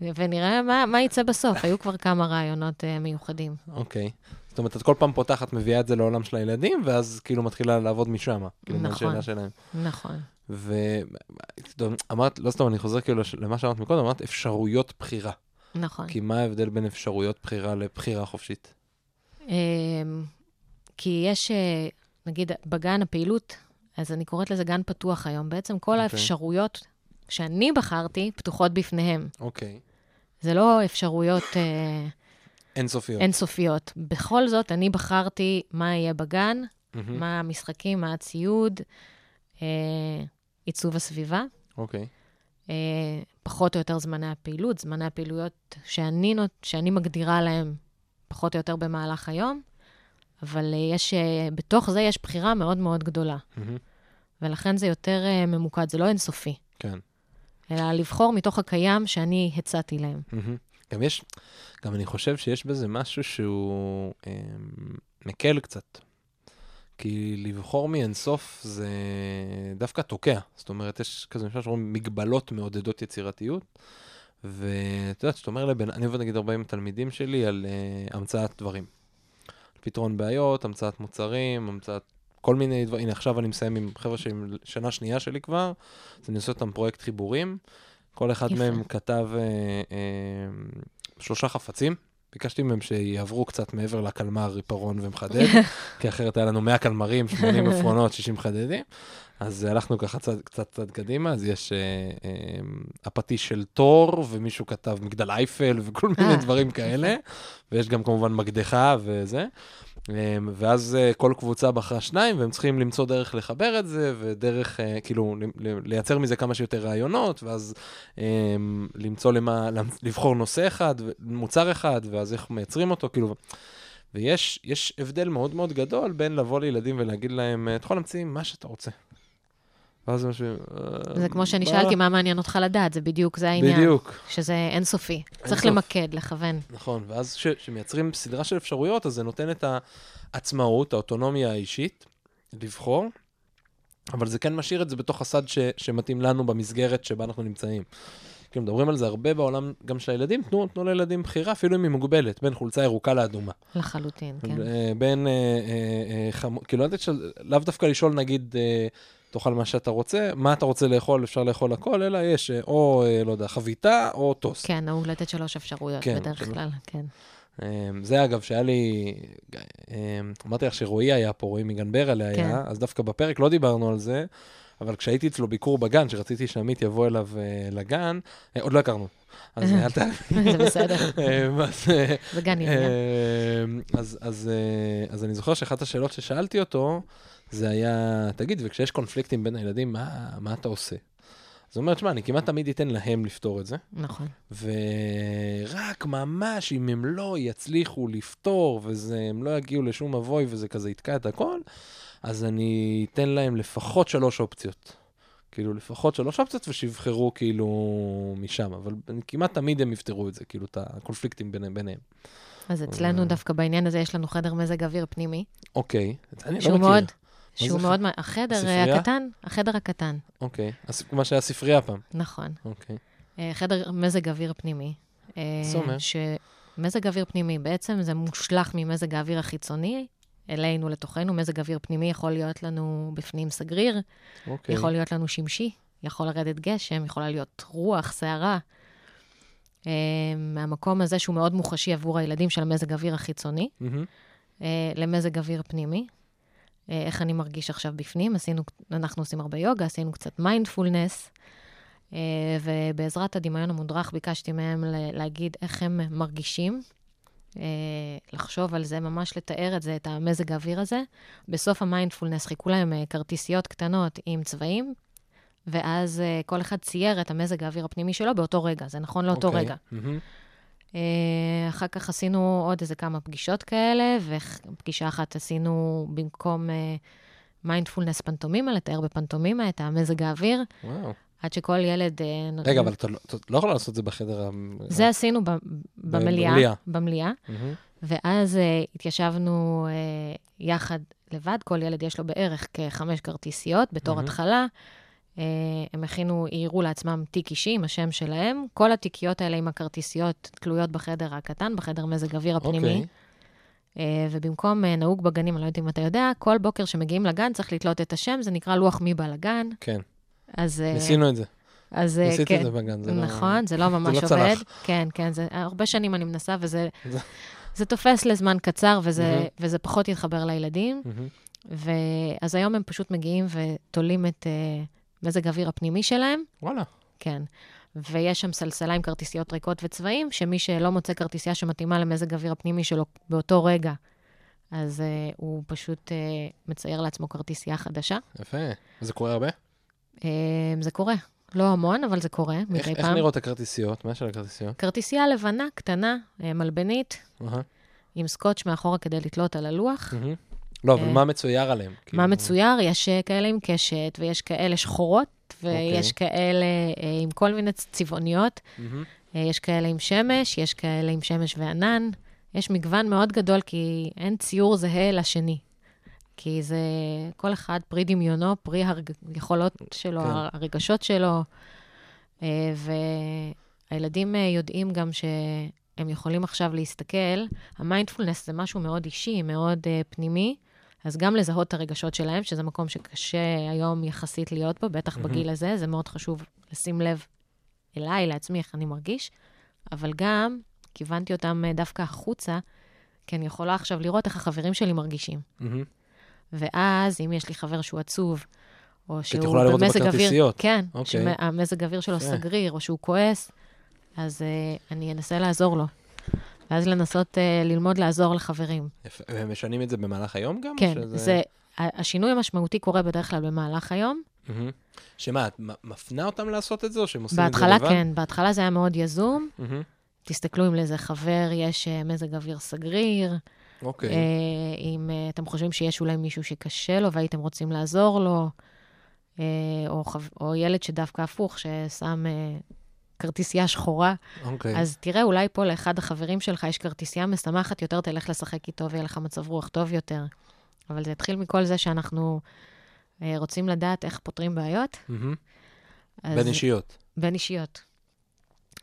ונראה מה, מה יצא בסוף. היו כבר כמה רעיונות uh, מיוחדים. אוקיי. זאת אומרת, את כל פעם פותחת, מביאה את זה לעולם של הילדים, ואז כאילו מתחילה לעבוד משם. כאילו, נכון. שלהם. נכון. ואמרת, לא סתם, אני חוזר כאילו למה שאמרת מקודם, אמרת אפשרויות בחירה. נכון. כי מה ההבדל בין אפשרויות בחירה לבחירה חופשית? אמ, כי יש, אה, נגיד, בגן הפעילות, אז אני קוראת לזה גן פתוח היום. בעצם כל okay. אוקיי. האפשרויות שאני בחרתי פתוחות בפניהם. אוקיי. Okay. זה לא אפשרויות... אה, אינסופיות. אינסופיות. בכל זאת, אני בחרתי מה יהיה בגן, mm-hmm. מה המשחקים, מה הציוד, אה, עיצוב הסביבה. אוקיי. Okay. אה, פחות או יותר זמני הפעילות, זמני הפעילויות שאני, שאני מגדירה להם פחות או יותר במהלך היום, אבל אה, יש, אה, בתוך זה יש בחירה מאוד מאוד גדולה. Mm-hmm. ולכן זה יותר ממוקד, זה לא אינסופי. כן. אלא לבחור מתוך הקיים שאני הצעתי להם. Mm-hmm. גם יש, גם אני חושב שיש בזה משהו שהוא אה, מקל קצת. כי לבחור מאינסוף זה דווקא תוקע. זאת אומרת, יש כזה משהו שאומרים מגבלות מעודדות יצירתיות. ואת יודעת, שאתה אומר לבן, אני עובד נגיד הרבה עם תלמידים שלי על uh, המצאת דברים. פתרון בעיות, המצאת מוצרים, המצאת כל מיני דברים. הנה, עכשיו אני מסיים עם חבר'ה שהם שנה שנייה שלי כבר, אז אני עושה אותם פרויקט חיבורים. כל אחד יפה. מהם כתב uh, uh, שלושה חפצים. ביקשתי מהם שיעברו קצת מעבר לקלמר ריפרון ומחדד, כי אחרת היה לנו 100 קלמרים, 80 עפרונות, 60 מחדדים. אז הלכנו ככה צד, קצת צד קדימה, אז יש אה, אה, הפטיש של תור, ומישהו כתב מגדל אייפל וכל מיני אה. דברים כאלה, ויש גם כמובן מקדחה וזה. אה, ואז אה, כל קבוצה בחרה שניים, והם צריכים למצוא דרך לחבר את זה, ודרך, אה, כאילו, לייצר מזה כמה שיותר רעיונות, ואז אה, למצוא למה, לבחור נושא אחד, מוצר אחד, ואז איך מייצרים אותו, כאילו... ויש הבדל מאוד מאוד גדול בין לבוא לילדים ולהגיד להם, אתה יכול להמציא מה שאתה רוצה. ואז זה משהו... זה כמו שאני שאלתי, מה מעניין אותך לדעת? זה בדיוק, זה העניין. בדיוק. שזה אינסופי. צריך למקד, לכוון. נכון, ואז כשמייצרים סדרה של אפשרויות, אז זה נותן את העצמאות, האוטונומיה האישית, לבחור, אבל זה כן משאיר את זה בתוך הסד שמתאים לנו במסגרת שבה אנחנו נמצאים. כאילו, מדברים על זה הרבה בעולם גם של הילדים, תנו, תנו לילדים בחירה, אפילו אם היא מוגבלת, בין חולצה ירוקה לאדומה. לחלוטין, כן. בין, אה, אה, אה, חמ... כאילו, לאו דווקא לשאול, נגיד, אה, תאכל מה שאתה רוצה, מה אתה רוצה לאכול, אפשר לאכול הכל, אלא יש אה, או, אה, לא יודע, חביתה או טוסט. כן, נהוג לתת שלוש אפשרויות כן, בדרך של... כלל, כן. אמ, זה אגב, שהיה לי, אמ, אמרתי לך שרועי היה פה, רועי מגן ברלה כן. היה, אז דווקא בפרק לא דיברנו על זה, אבל כשהייתי אצלו ביקור בגן, שרציתי שעמית יבוא אליו uh, לגן, עוד לא הכרנו. אז אל ת... זה בסדר. זה גן יריה. אז אני זוכר שאחת השאלות ששאלתי אותו, זה היה, תגיד, וכשיש קונפליקטים בין הילדים, מה, מה אתה עושה? אז הוא אומר, תשמע, אני כמעט תמיד אתן להם לפתור את זה. נכון. ורק ממש, אם הם לא יצליחו לפתור, והם לא יגיעו לשום אבוי, וזה כזה יתקע את הכל, אז אני אתן להם לפחות שלוש אופציות. כאילו, לפחות שלוש אופציות, ושיבחרו כאילו משם. אבל כמעט תמיד הם יפתרו את זה, כאילו, את הקונפליקטים ביניהם. אז אצלנו דווקא בעניין הזה יש לנו חדר מזג אוויר פנימי. אוקיי, אני לא מכיר. שהוא מאוד, שהוא מאוד, החדר ספרייה? הקטן, החדר הקטן. אוקיי, מה שהיה ספרייה פעם. נכון. אוקיי. אה, חדר מזג אוויר פנימי. אה, זאת אומרת? שמזג אוויר פנימי, בעצם זה מושלך ממזג האוויר החיצוני אלינו, לתוכנו. מזג אוויר פנימי יכול להיות לנו בפנים סגריר, אוקיי. יכול להיות לנו שמשי, יכול לרדת גשם, יכולה להיות רוח, סערה. אה, מהמקום הזה שהוא מאוד מוחשי עבור הילדים של המזג האוויר החיצוני, mm-hmm. למזג אוויר פנימי. אה, איך אני מרגיש עכשיו בפנים. עשינו, אנחנו עושים הרבה יוגה, עשינו קצת מיינדפולנס, אה, ובעזרת הדמיון המודרך ביקשתי מהם להגיד איך הם מרגישים, אה, לחשוב על זה, ממש לתאר את זה, את המזג האוויר הזה. בסוף המיינדפולנס חיכו להם כרטיסיות קטנות עם צבעים, ואז כל אחד צייר את המזג האוויר הפנימי שלו באותו רגע, זה נכון לאותו okay. אוקיי. רגע. Mm-hmm. אה, אחר כך עשינו עוד איזה כמה פגישות כאלה, ופגישה אחת עשינו במקום מיינדפולנס אה, פנטומימה, לתאר בפנטומימה את המזג האוויר. וואו. עד שכל ילד... אה, רגע, אבל אתה לא, לא יכול לעשות את זה בחדר... זה עשינו במליאה. במליאה. ואז התיישבנו יחד לבד, כל ילד יש לו בערך כחמש כרטיסיות בתור. התחלה. אה, הם הכינו, עירו לעצמם תיק אישי עם השם שלהם. כל התיקיות האלה עם הכרטיסיות תלויות בחדר הקטן, בחדר מזג אוויר הפנימי. Okay. אוקיי. ובמקום נהוג בגנים, אני לא יודעת אם אתה יודע, כל בוקר שמגיעים לגן צריך לתלות את השם, זה נקרא לוח מי בא לגן. כן. אז... ניסינו את זה. אז ניסיתי כן. את זה בגן, זה נכון, לא... נכון, זה לא ממש זה לא עובד. צלח. כן, כן, זה הרבה שנים אני מנסה, וזה זה תופס לזמן קצר, וזה, mm-hmm. וזה פחות יתחבר לילדים. Mm-hmm. ואז היום הם פשוט מגיעים ותולים את מזג האוויר הפנימי שלהם. וואלה. כן. ויש שם סלסלה עם כרטיסיות ריקות וצבעים, שמי שלא מוצא כרטיסייה שמתאימה למזג האוויר הפנימי שלו באותו רגע, אז uh, הוא פשוט uh, מצייר לעצמו כרטיסייה חדשה. יפה. זה קורה הרבה? Uh, זה קורה. לא המון, אבל זה קורה מדי פעם. איך נראות הכרטיסיות? מה של הכרטיסיות? כרטיסייה לבנה, קטנה, מלבנית, עם סקוץ' מאחורה כדי לתלות על הלוח. לא, אבל אה, מה מצויר עליהם? מה כאילו- מצויר? יש אה, כאלה עם קשת, ויש כאלה שחורות, ויש אוקיי. כאלה עם כל מיני צבעוניות. יש כאלה עם שמש, יש כאלה עם שמש וענן. יש מגוון מאוד גדול, כי אין ציור זהה לשני. כי זה כל אחד פרי דמיונו, פרי היכולות שלו, כן. הרגשות שלו. אה, והילדים אה, יודעים גם שהם יכולים עכשיו להסתכל. המיינדפולנס זה משהו מאוד אישי, מאוד פנימי, אז גם לזהות את הרגשות שלהם, שזה מקום שקשה היום יחסית להיות בו, בטח mm-hmm. בגיל הזה, זה מאוד חשוב לשים לב אליי, לעצמי, איך אני מרגיש, אבל גם כיוונתי אותם דווקא החוצה, כי אני יכולה עכשיו לראות איך החברים שלי מרגישים. Mm-hmm. ואז, אם יש לי חבר שהוא עצוב, או שהוא במזג אוויר, כן, okay. אוקיי. שהמזג אוויר שלו okay. סגריר, או שהוא כועס, אז uh, אני אנסה לעזור לו. ואז לנסות uh, ללמוד לעזור לחברים. יפה. והם משנים את זה במהלך היום גם? כן, שזה... זה, השינוי המשמעותי קורה בדרך כלל במהלך היום. Mm-hmm. שמה, את מפנה אותם לעשות את זה, או שהם עושים את זה לבד? בהתחלה כן, בהתחלה זה היה מאוד יזום. Mm-hmm. תסתכלו אם לאיזה חבר יש uh, מזג אוויר סגריר. אוקיי. Okay. אם uh, אתם חושבים שיש אולי מישהו שקשה לו והייתם רוצים לעזור לו, uh, או, או ילד שדווקא הפוך, ששם uh, כרטיסייה שחורה, okay. אוקיי. אז תראה, אולי פה לאחד החברים שלך יש כרטיסייה משמחת יותר, תלך לשחק איתו ויהיה לך מצב רוח טוב יותר. אבל זה התחיל מכל זה שאנחנו uh, רוצים לדעת איך פותרים בעיות. Mm-hmm. אז, בין אישיות. בין אישיות.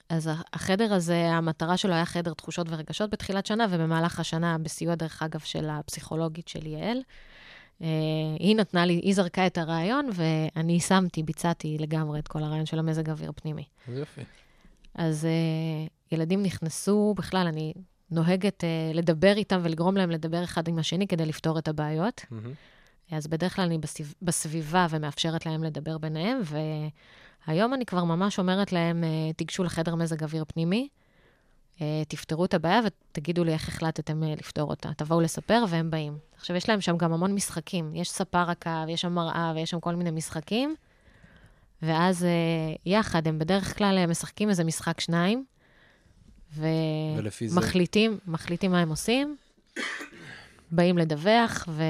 אז החדר הזה, המטרה שלו היה חדר תחושות ורגשות בתחילת שנה, ובמהלך השנה, בסיוע, דרך אגב, של הפסיכולוגית של יעל, אה, היא נתנה לי, היא זרקה את הרעיון, ואני שמתי, ביצעתי לגמרי את כל הרעיון של המזג אוויר פנימי. יופי. אז אה, ילדים נכנסו, בכלל, אני נוהגת אה, לדבר איתם ולגרום להם לדבר אחד עם השני כדי לפתור את הבעיות. Mm-hmm. אז בדרך כלל אני בסביב, בסביבה ומאפשרת להם לדבר ביניהם, ו... היום אני כבר ממש אומרת להם, אה, תיגשו לחדר מזג אוויר פנימי, אה, תפתרו את הבעיה ותגידו לי איך החלטתם אה, לפתור אותה. תבואו לספר והם באים. עכשיו, יש להם שם גם המון משחקים. יש ספה רכה, ויש שם מראה, ויש שם כל מיני משחקים, ואז יחד הם בדרך כלל משחקים איזה משחק שניים, ומחליטים מחליטים מה הם עושים, באים לדווח, ו...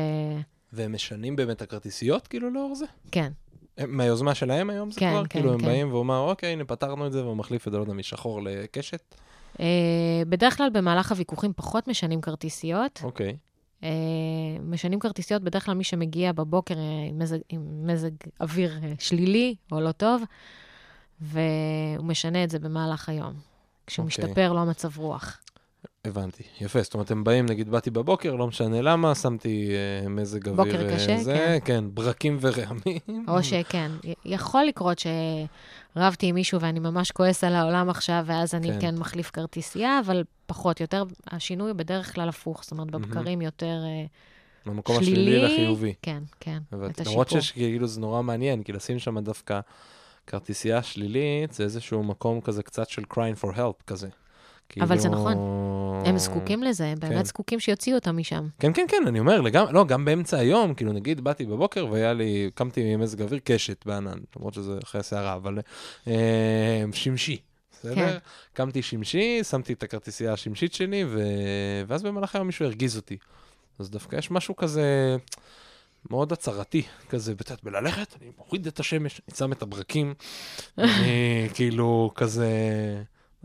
והם משנים באמת הכרטיסיות, כאילו, לאור זה? כן. מהיוזמה שלהם היום זה כן, כבר? כן, כאילו כן. הם באים ואומרים, אוקיי, הנה פתרנו את זה, והוא מחליף את זה, לא יודע, משחור לקשת? אה, בדרך כלל במהלך הוויכוחים פחות משנים כרטיסיות. אוקיי. אה, משנים כרטיסיות בדרך כלל מי שמגיע בבוקר אה, עם מזג, עם מזג אוויר שלילי או לא טוב, והוא משנה את זה במהלך היום. כשהוא אוקיי. משתפר לו המצב רוח. הבנתי, יפה. זאת אומרת, הם באים, נגיד, באתי בבוקר, לא משנה למה, שמתי uh, מזג אוויר... בוקר uh, קשה, זה, כן. כן, ברקים ורעמים. או שכן. יכול לקרות שרבתי עם מישהו ואני ממש כועס על העולם עכשיו, ואז אני כן, כן מחליף כרטיסייה, אבל פחות, יותר, השינוי בדרך כלל הפוך, זאת אומרת, בבקרים יותר... Uh, במקום השלילי לחיובי. כן, כן, את השיפור. למרות שיש, כאילו, זה נורא מעניין, כי לשים שם דווקא כרטיסייה שלילית, זה איזשהו מקום כזה קצת של crying for help כזה. כאילו... אבל זה כאילו- נכון. הם זקוקים לזה, הם באמת כן. זקוקים שיוציאו אותם משם. כן, כן, כן, אני אומר, לגמ... לא, גם באמצע היום, כאילו, נגיד, באתי בבוקר והיה לי, קמתי עם מזג אוויר קשת בענן, למרות שזה אחרי הסערה, אבל אה, שמשי. בסדר? כן. קמתי שמשי, שמתי את הכרטיסייה השמשית שלי, ו... ואז במהלך היום מישהו הרגיז אותי. אז דווקא יש משהו כזה מאוד הצהרתי, כזה, בצד בללכת, אני מוריד את השמש, אני שם את הברקים, אני כאילו כזה...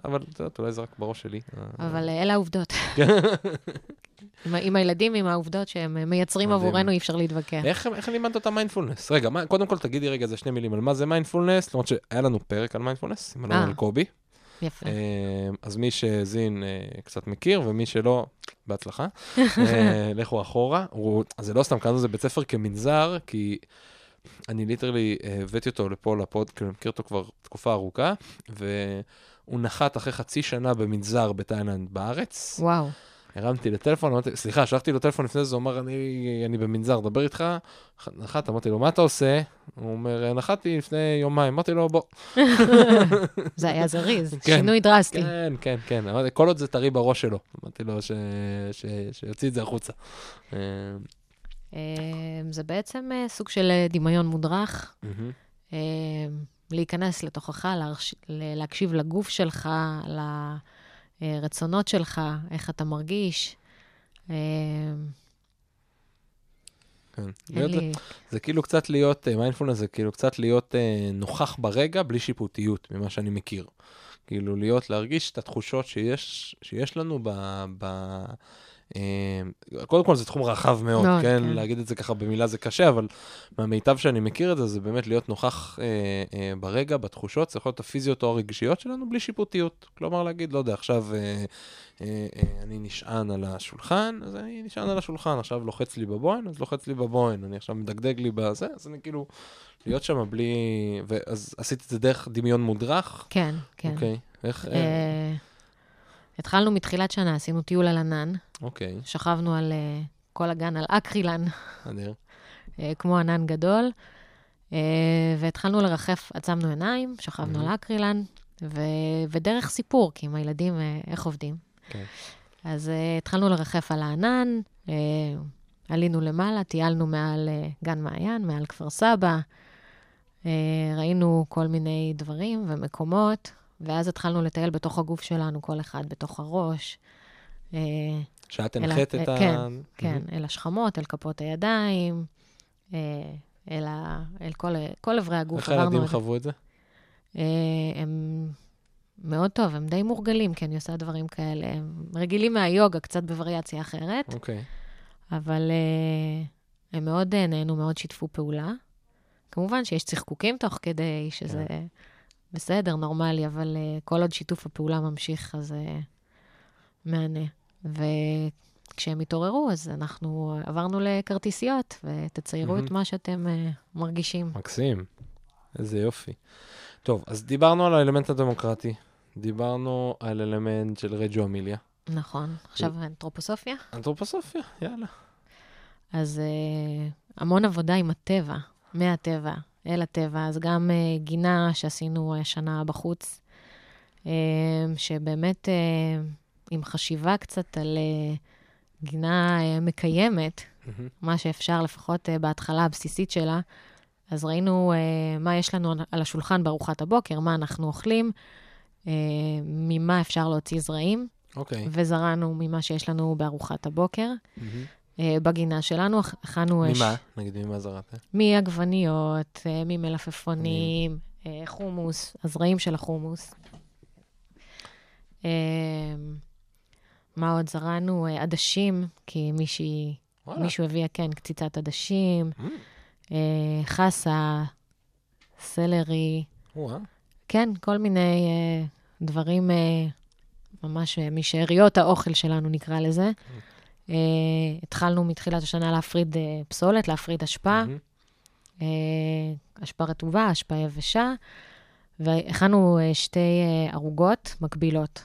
אבל את יודעת, אולי זה רק בראש שלי. אבל אלה העובדות. עם, עם הילדים, עם העובדות שהם מייצרים עבורנו, אי אפשר להתווכח. איך, איך לימדת אותם מיינדפולנס? רגע, מה, קודם כל תגידי רגע איזה שני מילים על מה זה מיינדפולנס, למרות שהיה לנו פרק על מיינדפולנס, עם אלון אלקובי. יפה. אז מי שהאזין קצת מכיר, ומי שלא, בהצלחה. לכו אחורה. הוא, זה לא סתם, קראנו לזה בית ספר כמנזר, כי אני ליטרלי הבאתי אותו לפה לפוד, כי אני מכיר אותו כבר תקופה ארוכה, והוא נחת אחרי חצי שנה במנזר בתאילנד בארץ. וואו. הרמתי לטלפון, אמרתי, סליחה, שלחתי לו טלפון לפני זה, הוא אמר, אני, אני במנזר, דבר איתך. נחת, אמרתי לו, מה אתה עושה? הוא אומר, נחתתי לפני יומיים, אמרתי לו, בוא. זה היה זריז, כן, שינוי דרסטי. כן, כן, כן, אמרתי, כל עוד זה טרי בראש שלו. אמרתי לו. שיוציא את זה החוצה. אה, זה בעצם אה, סוג של אה, דמיון מודרך. להיכנס לתוכך, להקשיב לגוף שלך, לרצונות שלך, איך אתה מרגיש. כן. להיות, לי... זה כאילו קצת להיות, מיינדפולנס זה כאילו קצת להיות אה, נוכח ברגע בלי שיפוטיות, ממה שאני מכיר. כאילו להיות, להרגיש את התחושות שיש, שיש לנו ב, ב, אה, קודם כל זה תחום רחב מאוד, מאוד כן? כן? להגיד את זה ככה במילה זה קשה, אבל מהמיטב שאני מכיר את זה, זה באמת להיות נוכח אה, אה, ברגע, בתחושות, צריך להיות הפיזיות או הרגשיות שלנו בלי שיפוטיות. כלומר, להגיד, לא יודע, עכשיו אה, אה, אה, אני נשען על השולחן, אז אני נשען על השולחן, עכשיו לוחץ לי בבוהן, אז לוחץ לי בבוהן, אני עכשיו מדגדג לי בזה, אז אני כאילו, להיות שם בלי... ואז עשית את זה דרך דמיון מודרך? כן, כן. אוקיי, איך... אה... אה התחלנו מתחילת שנה, עשינו טיול על ענן. אוקיי. שכבנו על uh, כל הגן על אקרילן. אדיר. uh, כמו ענן גדול. Uh, והתחלנו לרחף, עצמנו עיניים, שכבנו mm-hmm. על אקרילן, ו- ודרך סיפור, כי עם הילדים, uh, איך עובדים. כן. Okay. אז uh, התחלנו לרחף על הענן, uh, עלינו למעלה, טיילנו מעל uh, גן מעיין, מעל כפר סבא, uh, ראינו כל מיני דברים ומקומות, ואז התחלנו לטייל בתוך הגוף שלנו, כל אחד בתוך הראש. אה, שאת הנחית את ה... כן, כן, אל השכמות, אל כפות הידיים, אה, אל, ה... אל כל, כל אברי הגוף. איך הילדים חוו את זה? אה, הם מאוד טוב, הם די מורגלים, כי אני עושה דברים כאלה. הם רגילים מהיוגה, קצת בווריאציה אחרת. אוקיי. אבל הם מאוד נהנו, מאוד שיתפו פעולה. כמובן שיש צחקוקים תוך כדי, שזה... Yeah. בסדר, נורמלי, אבל uh, כל עוד שיתוף הפעולה ממשיך, אז uh, מהנה. וכשהם התעוררו, אז אנחנו עברנו לכרטיסיות, ותציירו mm-hmm. את מה שאתם uh, מרגישים. מקסים, איזה יופי. טוב, אז דיברנו על האלמנט הדמוקרטי, דיברנו על אלמנט של רג'ו אמיליה. נכון. עכשיו אנתרופוסופיה? אנתרופוסופיה, יאללה. אז uh, המון עבודה עם הטבע, מהטבע. אל הטבע. אז גם uh, גינה שעשינו השנה בחוץ, uh, שבאמת uh, עם חשיבה קצת על uh, גינה uh, מקיימת, mm-hmm. מה שאפשר, לפחות uh, בהתחלה הבסיסית שלה. אז ראינו uh, מה יש לנו על השולחן בארוחת הבוקר, מה אנחנו אוכלים, uh, ממה אפשר להוציא זרעים. אוקיי. Okay. וזרענו ממה שיש לנו בארוחת הבוקר. Mm-hmm. אה, בגינה שלנו, הכנו... ממה? ש... נגיד, ממה זרעת? מעגבניות, אה, ממלפפונים, אה, חומוס, הזרעים של החומוס. מה עוד זרענו? עדשים, כי מישהי, מישהו הביא, כן, קציצת עדשים, mm. חסה, סלרי. כן, כל מיני דברים, ממש משאריות האוכל שלנו, נקרא לזה. Uh, התחלנו מתחילת השנה להפריד uh, פסולת, להפריד אשפה, mm-hmm. uh, אשפה רטובה, אשפה יבשה, והכנו uh, שתי uh, ערוגות מקבילות.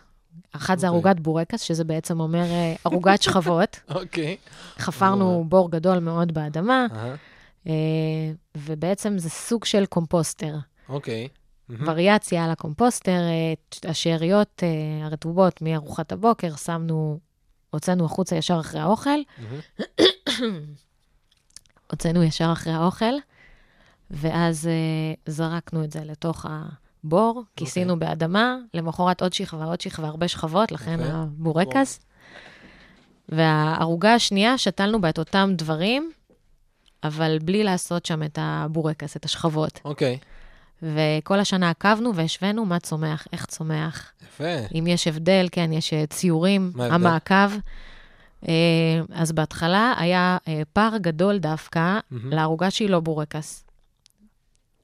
אחת okay. זה אוקיי. ערוגת בורקס, שזה בעצם אומר uh, ערוגת שכבות. אוקיי. okay. חפרנו בור גדול מאוד באדמה, uh-huh. uh, ובעצם זה סוג של קומפוסטר. אוקיי. Okay. Mm-hmm. וריאציה על הקומפוסטר, השאריות הרטובות מארוחת הבוקר, שמנו הוצאנו החוצה ישר אחרי האוכל. הוצאנו ישר אחרי האוכל, ואז uh, זרקנו את זה לתוך הבור, אוקיי. כיסינו okay. באדמה, למחרת עוד שכבה, עוד שכבה, הרבה שכבות, לכן okay. אוקיי. הבורקס. והערוגה השנייה, שתלנו בה את אותם דברים, אבל בלי לעשות שם את הבורקס, את השכבות. אוקיי. Okay. וכל השנה עקבנו והשווינו מה צומח, איך צומח. יפה. אם יש הבדל, כן, יש אה, ציורים, המעקב. אה, אז בהתחלה היה אה, פער גדול דווקא mm-hmm. לערוגה שהיא לא בורקס.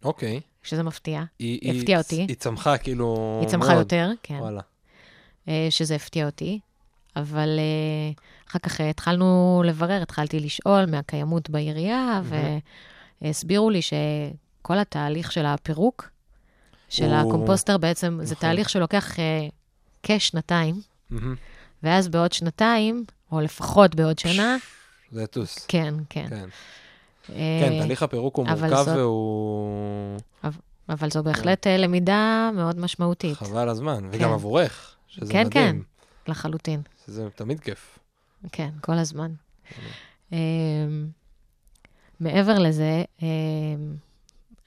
אוקיי. שזה מפתיע, היא, הפתיע היא, אותי. היא צמחה כאילו... היא צמחה מאוד. יותר, כן. וואלה. שזה הפתיע אותי, אבל אחר כך התחלנו לברר, התחלתי לשאול מהקיימות בעירייה, mm-hmm. והסבירו לי שכל התהליך של הפירוק, של הקומפוסטר בעצם, נכון. זה תהליך שלוקח uh, כשנתיים, mm-hmm. ואז בעוד שנתיים, או לפחות בעוד שנה... זה יטוס. כן, כן. כן, uh, כן תהליך הפירוק הוא מורכב זאת... והוא... אבל, אבל זו בהחלט כן. למידה מאוד משמעותית. חבל הזמן, כן. וגם עבורך, שזה כן, מדהים. כן, כן, לחלוטין. זה תמיד כיף. כן, כל הזמן. Uh, מעבר לזה, uh,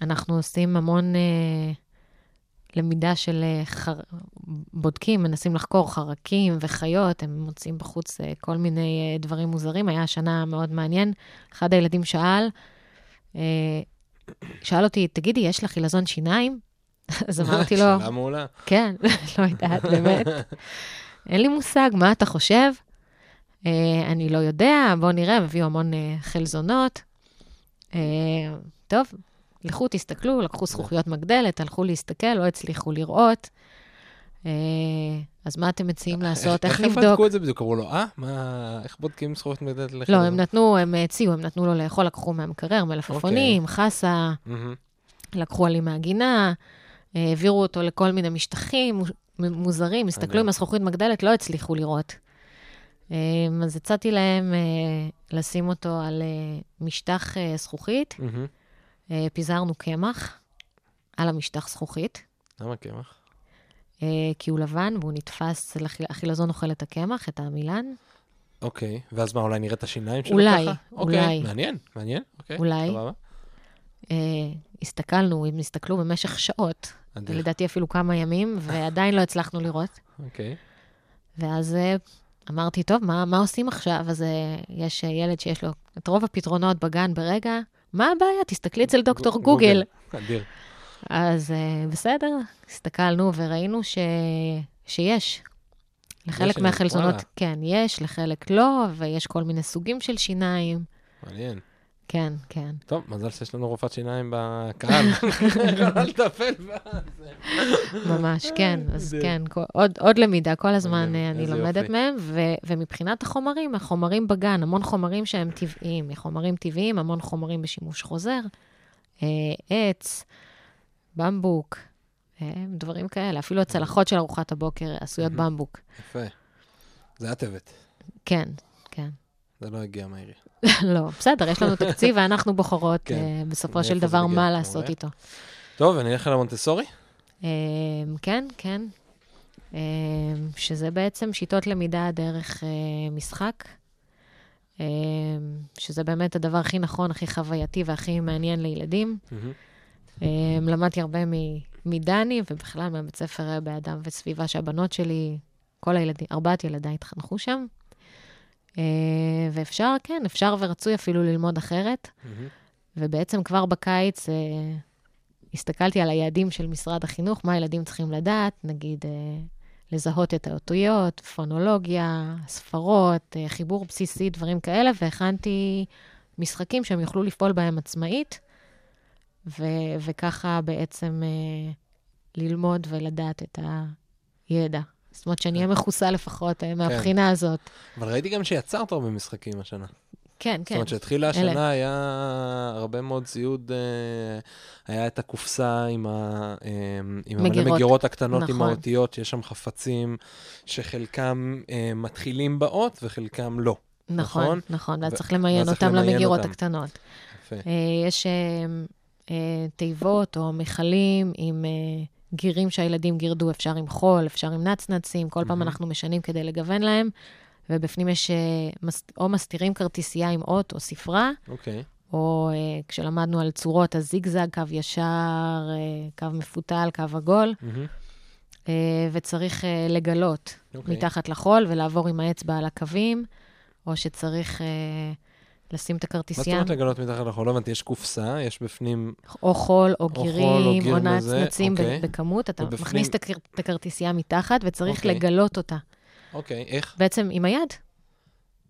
אנחנו עושים המון... Uh, למידה של אה, חר... בודקים, מנסים לחקור חרקים וחיות, הם מוצאים בחוץ אה, כל מיני אה, דברים מוזרים. היה שנה מאוד מעניין. אחד הילדים שאל, שאל אותי, תגידי, יש לך חילזון שיניים? אז אמרתי לו... שאלה מעולה. כן, לא יודעת, באמת. אין לי מושג, מה אתה חושב? אני לא יודע, בואו נראה, הם הביאו המון חלזונות. טוב, לכו, תסתכלו, לקחו זכוכיות מגדלת, הלכו להסתכל, לא הצליחו לראות. אה, אז מה אתם מציעים לעשות? איך לבדוק? איך בדקו את זה בדיוק? אמרו לו, אה? מה, איך בודקים זכוכיות מגדלת? לא, הם נתנו, הם הציעו, הם נתנו לו לאכול, לקחו מהמקרר, מלפפונים, אוקיי. חסה, לקחו עלי מהגינה, אה, העבירו אותו לכל מיני משטחים מוזרים, הסתכלו עם הזכוכית מגדלת, לא הצליחו לראות. אה, אז הצעתי להם לשים אותו על משטח זכוכית. אה, פיזרנו קמח על המשטח זכוכית. למה קמח? אה, כי הוא לבן והוא נתפס, החילזון אוכל את הקמח, את העמילן. אוקיי, ואז מה, אולי נראה את השיניים שלו אולי, ככה? אולי. אוקיי, מעניין, מעניין, אוקיי. אולי. סבבה. אה, הסתכלנו, אם נסתכלו במשך שעות, אדיר. לדעתי אפילו כמה ימים, ועדיין לא הצלחנו לראות. אוקיי. ואז אמרתי, טוב, מה, מה עושים עכשיו? אז יש ילד שיש לו את רוב הפתרונות בגן ברגע, מה הבעיה? תסתכלי אצל דוקטור גוגל. אדיר. אז uh, בסדר, הסתכלנו וראינו ש... שיש. לחלק מהחלזונות, כן, יש, לחלק לא, ויש כל מיני סוגים של שיניים. מעניין. כן, כן. טוב, מזל שיש לנו רופאת שיניים בקהל. יכולה לטפל בזה. ממש, כן. אז כן, עוד, למידה, כל הזמן אה, אני לומדת מהם. ומבחינת החומרים, החומרים בגן, המון חומרים שהם טבעיים, מחומרים טבעיים, המון חומרים בשימוש חוזר, אה, עץ, במבוק, אה, דברים כאלה. אפילו הצלחות של ארוחת הבוקר עשויות במבוק. יפה. זה הטבת. כן, כן. זה לא הגיע מהעירייה. לא, בסדר, יש לנו תקציב ואנחנו בוחרות כן. uh, בסופו של דבר מה לעשות איתו. טוב, ונלך על המונטסורי? Uh, כן, כן. Uh, שזה בעצם שיטות למידה דרך uh, משחק, uh, שזה באמת הדבר הכי נכון, הכי חווייתי והכי מעניין לילדים. למדתי הרבה מדני, ובכלל מהבית ספר באדם וסביבה שהבנות שלי, כל הילדים, ארבעת ילדיי התחנכו שם. אה, ואפשר, כן, אפשר ורצוי אפילו ללמוד אחרת. Mm-hmm. ובעצם כבר בקיץ אה, הסתכלתי על היעדים של משרד החינוך, מה הילדים צריכים לדעת, נגיד אה, לזהות את האותויות, פונולוגיה, ספרות, חיבור בסיסי, דברים כאלה, והכנתי משחקים שהם יוכלו לפעול בהם עצמאית, ו- וככה בעצם ללמוד ולדעת את הידע. זאת אומרת, שאני אהיה מכוסה לפחות אה, מהבחינה כן. הזאת. אבל ראיתי גם שיצרת הרבה משחקים השנה. כן, כן. זאת אומרת, כשהתחילה השנה היה הרבה מאוד ציוד, אה, היה את הקופסה עם, ה, אה, עם מגירות. המגירות הקטנות נכון. עם האותיות, שיש שם חפצים שחלקם מתחילים באות וחלקם לא. נכון, נכון, נכון ואז צריך למיין אותם למגירות אותם. הקטנות. יפה. יש תיבות או מכלים עם גירים שהילדים גירדו, אפשר עם חול, אפשר עם נצנצים, כל mm-hmm. פעם אנחנו משנים כדי לגוון להם, ובפנים יש אה, או מסתירים כרטיסייה עם אות או ספרה, okay. אוקיי. או uh, כשלמדנו על צורות הזיגזג, קו ישר, uh, קו מפותל, קו עגול, mm-hmm. וצריך לגלות okay. אוקיי. מתחת לחול ולעבור עם האצבע על הקווים, או שצריך לשים את מה זאת הכרטיסייה, אומרת לגלות מתחת לחול? לא הבנתי, יש קופסה, יש בפנים... או חול, או גירים, גיר או נצנצים אוקיי. בכמות, אתה ובפנים- מכניס את הכר- את הכרטיסייה מתחת, וצריך אוקיי. לגלות אותה. אוקיי, איך? בעצם עם היד.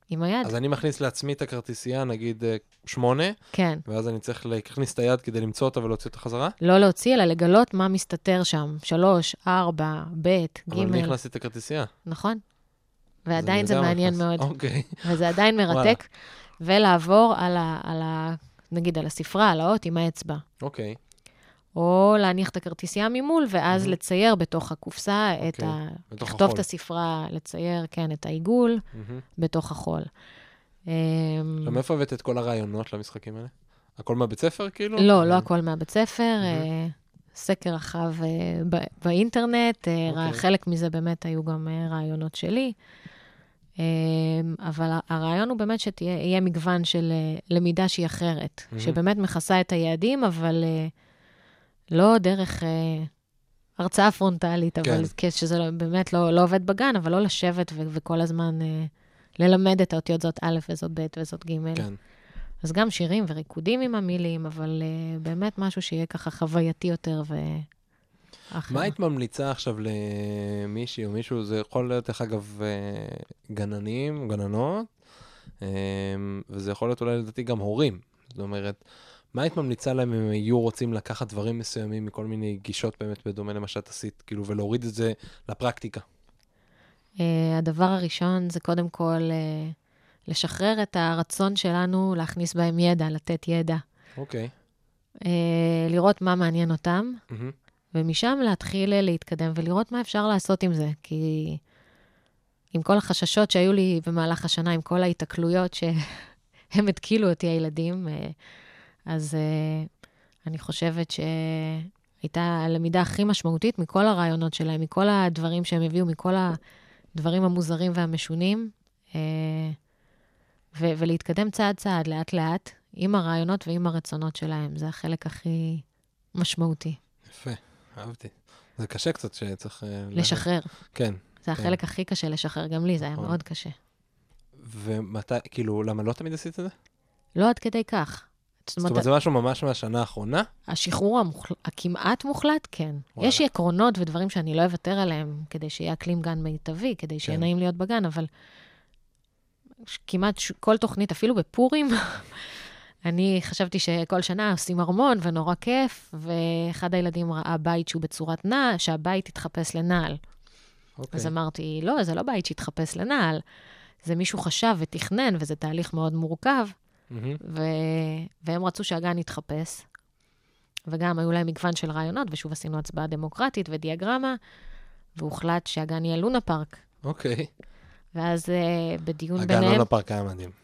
עם היד, אז אני מכניס לעצמי את הכרטיסייה, נגיד אה, שמונה, כן. ואז אני צריך להכניס את היד כדי למצוא אותה ולהוציא אותה חזרה? לא להוציא, אלא לגלות מה מסתתר שם. שלוש, ארבע, ב', אבל אני ג', הכנסתי את הכרטיסייה. נכון? ועדיין זה מעניין. מאוד, אוקיי. וזה עדיין מרתק. ולעבור על ה, על ה... נגיד, על הספרה, על האות עם האצבע. אוקיי. או להניח את הכרטיסייה ממול, ואז מהמם. לצייר בתוך הקופסה את אוקיי, ה... בתוך לכתוב החול. את הספרה, לצייר, כן, את העיגול מהמם. בתוך החול. אמ, עכשיו, מאיפה הבאת את כל הרעיונות למשחקים האלה? הכל מהבית ספר, כאילו? לא, אה, לא הכל מהבית ספר. אה, סקר רחב אה, באינטרנט, אה, רע- אוקיי. חלק מזה באמת היו גם אה, רעיונות שלי. אה, אבל הרעיון הוא באמת שיהיה מגוון של אה, למידה שהיא אחרת, מהמם. שבאמת מכסה את היעדים, אבל אה, לא דרך אה, הרצאה פרונטלית, אבל כן. שזה לא- באמת לא לא עובד בגן, אבל לא לשבת ו- וכל הזמן ללמד את האותיות זאת א' וזאת ב' וזאת ג'. כן. אז גם שירים וריקודים עם המילים, אבל באמת משהו שיהיה ככה חווייתי יותר ו... מה היית ממליצה עכשיו למישהי או מישהו? זה יכול להיות, דרך אגב, אה, גננים, גננות, אה, וזה יכול להיות אולי לדעתי גם הורים. זאת אומרת, מה היית ממליצה להם אם היו רוצים לקחת דברים מסוימים מכל מיני גישות באמת בדומה למה שאת עשית, כאילו, ולהוריד את זה לפרקטיקה? Uh, הדבר הראשון זה קודם כל uh, לשחרר את הרצון שלנו להכניס בהם ידע, לתת ידע. אוקיי. Uh, לראות מה מעניין אותם, מהמם. ומשם להתחיל אה, להתקדם ולראות מה אפשר לעשות עם זה. כי עם כל החששות שהיו לי במהלך השנה, עם כל ההיתקלויות שהם התקילו אותי, הילדים, אה, אז אה, אני חושבת שהייתה הלמידה הכי משמעותית מכל הרעיונות שלהם, מכל הדברים שהם הביאו, מכל הדברים המוזרים והמשונים, ו- ולהתקדם צעד צעד, לאט לאט, עם הרעיונות ועם הרצונות שלהם. זה החלק הכי משמעותי. יפה, אהבתי. זה קשה קצת שצריך... אה, לשחרר. כן. זה החלק הכי קשה לשחרר, גם לי זה היה נכון. מאוד קשה. ומתי, כאילו, למה לא תמיד עשית את זה? לא עד כדי כך. זאת אומרת, זה משהו ממש מהשנה האחרונה? השחרור המוחל... הכמעט מוחלט, כן. וואלה. יש עקרונות ודברים שאני לא אוותר עליהם, כדי שיהיה אקלים גן מיטבי, כדי שיהיה כן. נעים להיות בגן, אבל כמעט ש... כל תוכנית, אפילו בפורים, אני חשבתי שכל שנה עושים ארמון ונורא כיף, ואחד הילדים ראה בית שהוא בצורת נעל, שהבית התחפש לנעל. אוקיי. אז אמרתי, לא, זה לא בית שהתחפש לנעל, זה מישהו חשב ותכנן, וזה תהליך מאוד מורכב, מהמם. ו... והם רצו שהגן יתחפש. וגם היו להם מגוון של רעיונות, ושוב עשינו הצבעה דמוקרטית ודיאגרמה, והוחלט שהגן יהיה לונה פארק. אוקיי. ואז אה, בדיון הגן ביניהם... לונה פארק היה מדהים.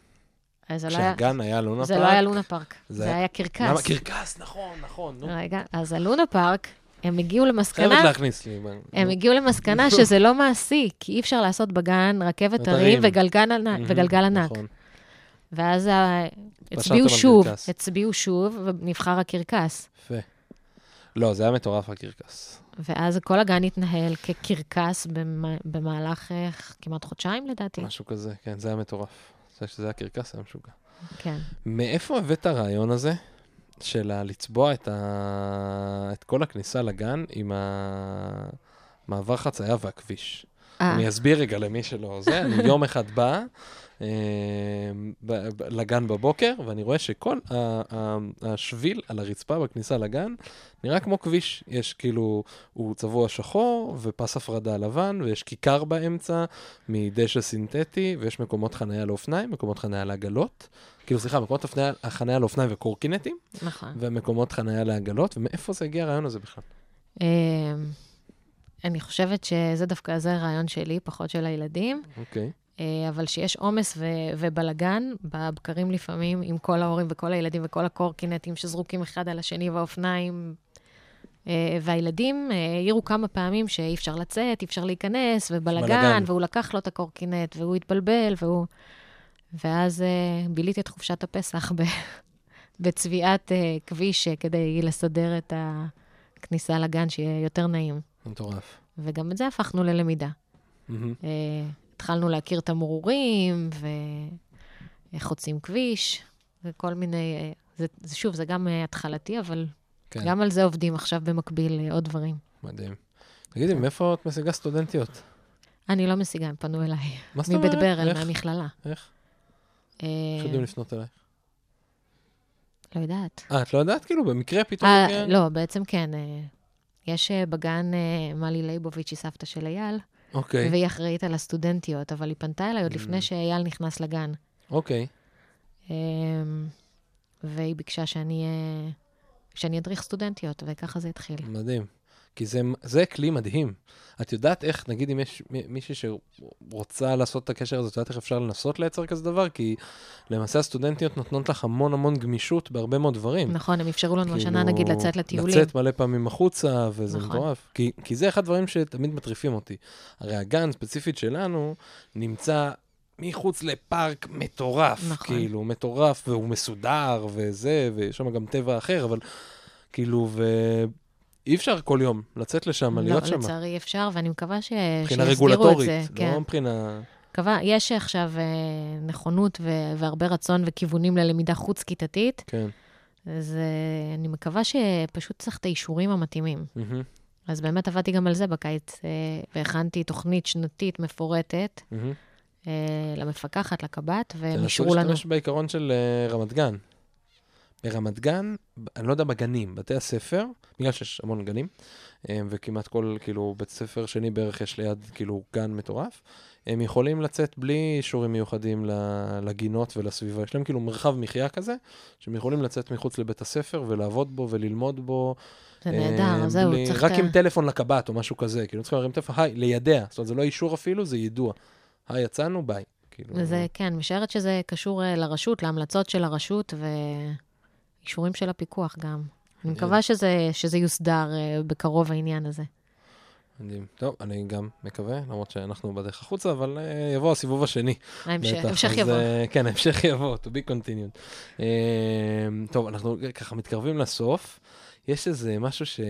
אז זה לא היה- כשהגן היה לונה זה פארק... לא היה לונה פארק, זה זה היה- קרקס. למה? קרקס, נכון, נכון. נו. רגע, אז הלונה פארק, הם הגיעו חייבת למסקנה... להכניס לי. הם. הגיעו למסקנה שזה לא מעשי, כי אי אפשר לעשות בגן רכבת הרים. וגלגל ענק- מהמם, וגלגל ענק. נכון. ואז הצביעו שוב. הצביעו שוב, ונבחר הקרקס. יפה. לא, זה היה מטורף הקרקס. ואז כל הגן התנהל כקרקס במ- במהלך אה, כמעט חודשיים, לדעתי. משהו כזה, כן, זה היה מטורף. זה שזה היה קרקס, היה משוגע. כן. מאיפה הבאת הרעיון הזה של לצבוע את, ה... את כל הכניסה לגן עם המעבר חצייה והכביש? אה, אני אסביר רגע למי שלא זה. אני יום אחד בא לגן בבוקר, ואני רואה שכל השביל על הרצפה בכניסה לגן נראה כמו כביש. יש כאילו, הוא צבוע שחור, ופס הפרדה לבן, ויש כיכר באמצע מדשא סינתטי, ויש מקומות חניה לאופניים, מקומות חניה לעגלות. כאילו, סליחה, מקומות החניה לאופניים וקורקינטים, נכון. ומקומות חניה לעגלות, ומאיפה זה הגיע הרעיון הזה בכלל? אה, אני חושבת שזה דווקא, זה רעיון שלי, פחות של הילדים. אוקיי. אה, אבל שיש עומס ו- ובלגן בבקרים לפעמים, עם כל ההורים וכל הילדים וכל הקורקינטים שזרוקים אחד על השני והאופניים. אה, והילדים אה, העירו כמה פעמים שאי אפשר לצאת, אי אפשר להיכנס, ובלגן, בלגן. והוא לקח לו את הקורקינט, והוא התבלבל, והוא... ואז אה, ביליתי את חופשת הפסח ב... בצביעת אה, כביש אה, כדי לסדר את הכניסה לגן, שיהיה יותר נעים. מטורף. וגם את זה הפכנו ללמידה. מהמם. אה, התחלנו להכיר תמרורים, איך חוצים כביש, וכל מיני... זה, זה שוב, זה גם התחלתי, אבל כן. גם על זה עובדים עכשיו במקביל עוד דברים. מדהים. תגידי, מאיפה את משיגה סטודנטיות? אני לא משיגה, הם פנו אליי. מה זאת אומרת? מבית ברל, מהמכללה. איך? איך יודעים לפנות אליי? לא יודעת. אה, את לא יודעת? כאילו, במקרה פתאום... אה, לא, בעצם כן. אה, יש אה, בגן אה, מלי ליבוביץ', היא סבתא של אייל, אוקיי. והיא אחראית על הסטודנטיות, אבל היא פנתה אליי עוד לפני שאייל נכנס לגן. אוקיי. והיא ביקשה שאני, שאני אדריך סטודנטיות, וככה זה התחיל. מדהים. כי זה, זה כלי מדהים. את יודעת איך, נגיד אם יש מישהי שרוצה לעשות את הקשר הזה, את יודעת איך אפשר לנסות לייצר כזה דבר? כי למעשה הסטודנטיות נותנות לך המון המון גמישות בהרבה מאוד דברים. נכון, הם אפשרו לנו השנה כאילו, נגיד לצאת לטיולים. לצאת מלא פעמים החוצה, וזה נכון. מטורף. כי, כי זה אחד הדברים שתמיד מטריפים אותי. הרי הגן ספציפית שלנו נמצא מחוץ לפארק מטורף, נכון. כאילו, מטורף, והוא מסודר, וזה, ויש שם גם טבע אחר, אבל כאילו, ו... אי אפשר כל יום לצאת לשם, להיות שם. לא, לצערי אפשר, ואני מקווה ש... מבחינה רגולטורית, לא כן. מבחינה... מקווה, יש עכשיו אה, נכונות ו- והרבה רצון וכיוונים ללמידה חוץ-כיתתית. כן. אז אה, אני מקווה שפשוט צריך את האישורים המתאימים. Mm-hmm. אז באמת עבדתי גם על זה בקיץ, אה, והכנתי תוכנית שנתית מפורטת mm-hmm. למפקחת, לקב"ט, והם אישרו לנו... תנסו להשתמש בעיקרון של רמת גן. ברמת גן, אני לא יודע, בגנים, בתי הספר, בגלל שיש המון גנים, אה, וכמעט כל, כאילו, בית ספר שני בערך יש ליד, כאילו, גן מטורף, הם יכולים לצאת בלי אישורים מיוחדים לגינות ולסביבה. יש להם כאילו מרחב מחיה כזה, שהם יכולים לצאת מחוץ לבית הספר ולעבוד בו וללמוד בו. זה נהדר, אה, זהו, בלי, צריך... רק עם טלפון לקב"ט או משהו כזה, כאילו, צריכים להרים טלפון, היי, לידע. זאת אומרת, זה לא אישור אפילו, זה יידוע. היי, יצאנו, ביי. כאילו... וזה, כן, משערת שזה קשור אה, לרשות, להמלצות של הרשות, ו... אישורים של הפיקוח גם. אני מקווה שזה, שזה יוסדר uh, בקרוב, העניין הזה. מדהים. טוב, אני גם מקווה, למרות שאנחנו בדרך החוצה, אבל uh, יבוא הסיבוב השני. ההמשך יבוא. Uh, כן, ההמשך יבוא, to be continued. Uh, טוב, אנחנו ככה מתקרבים לסוף. יש איזה משהו ש...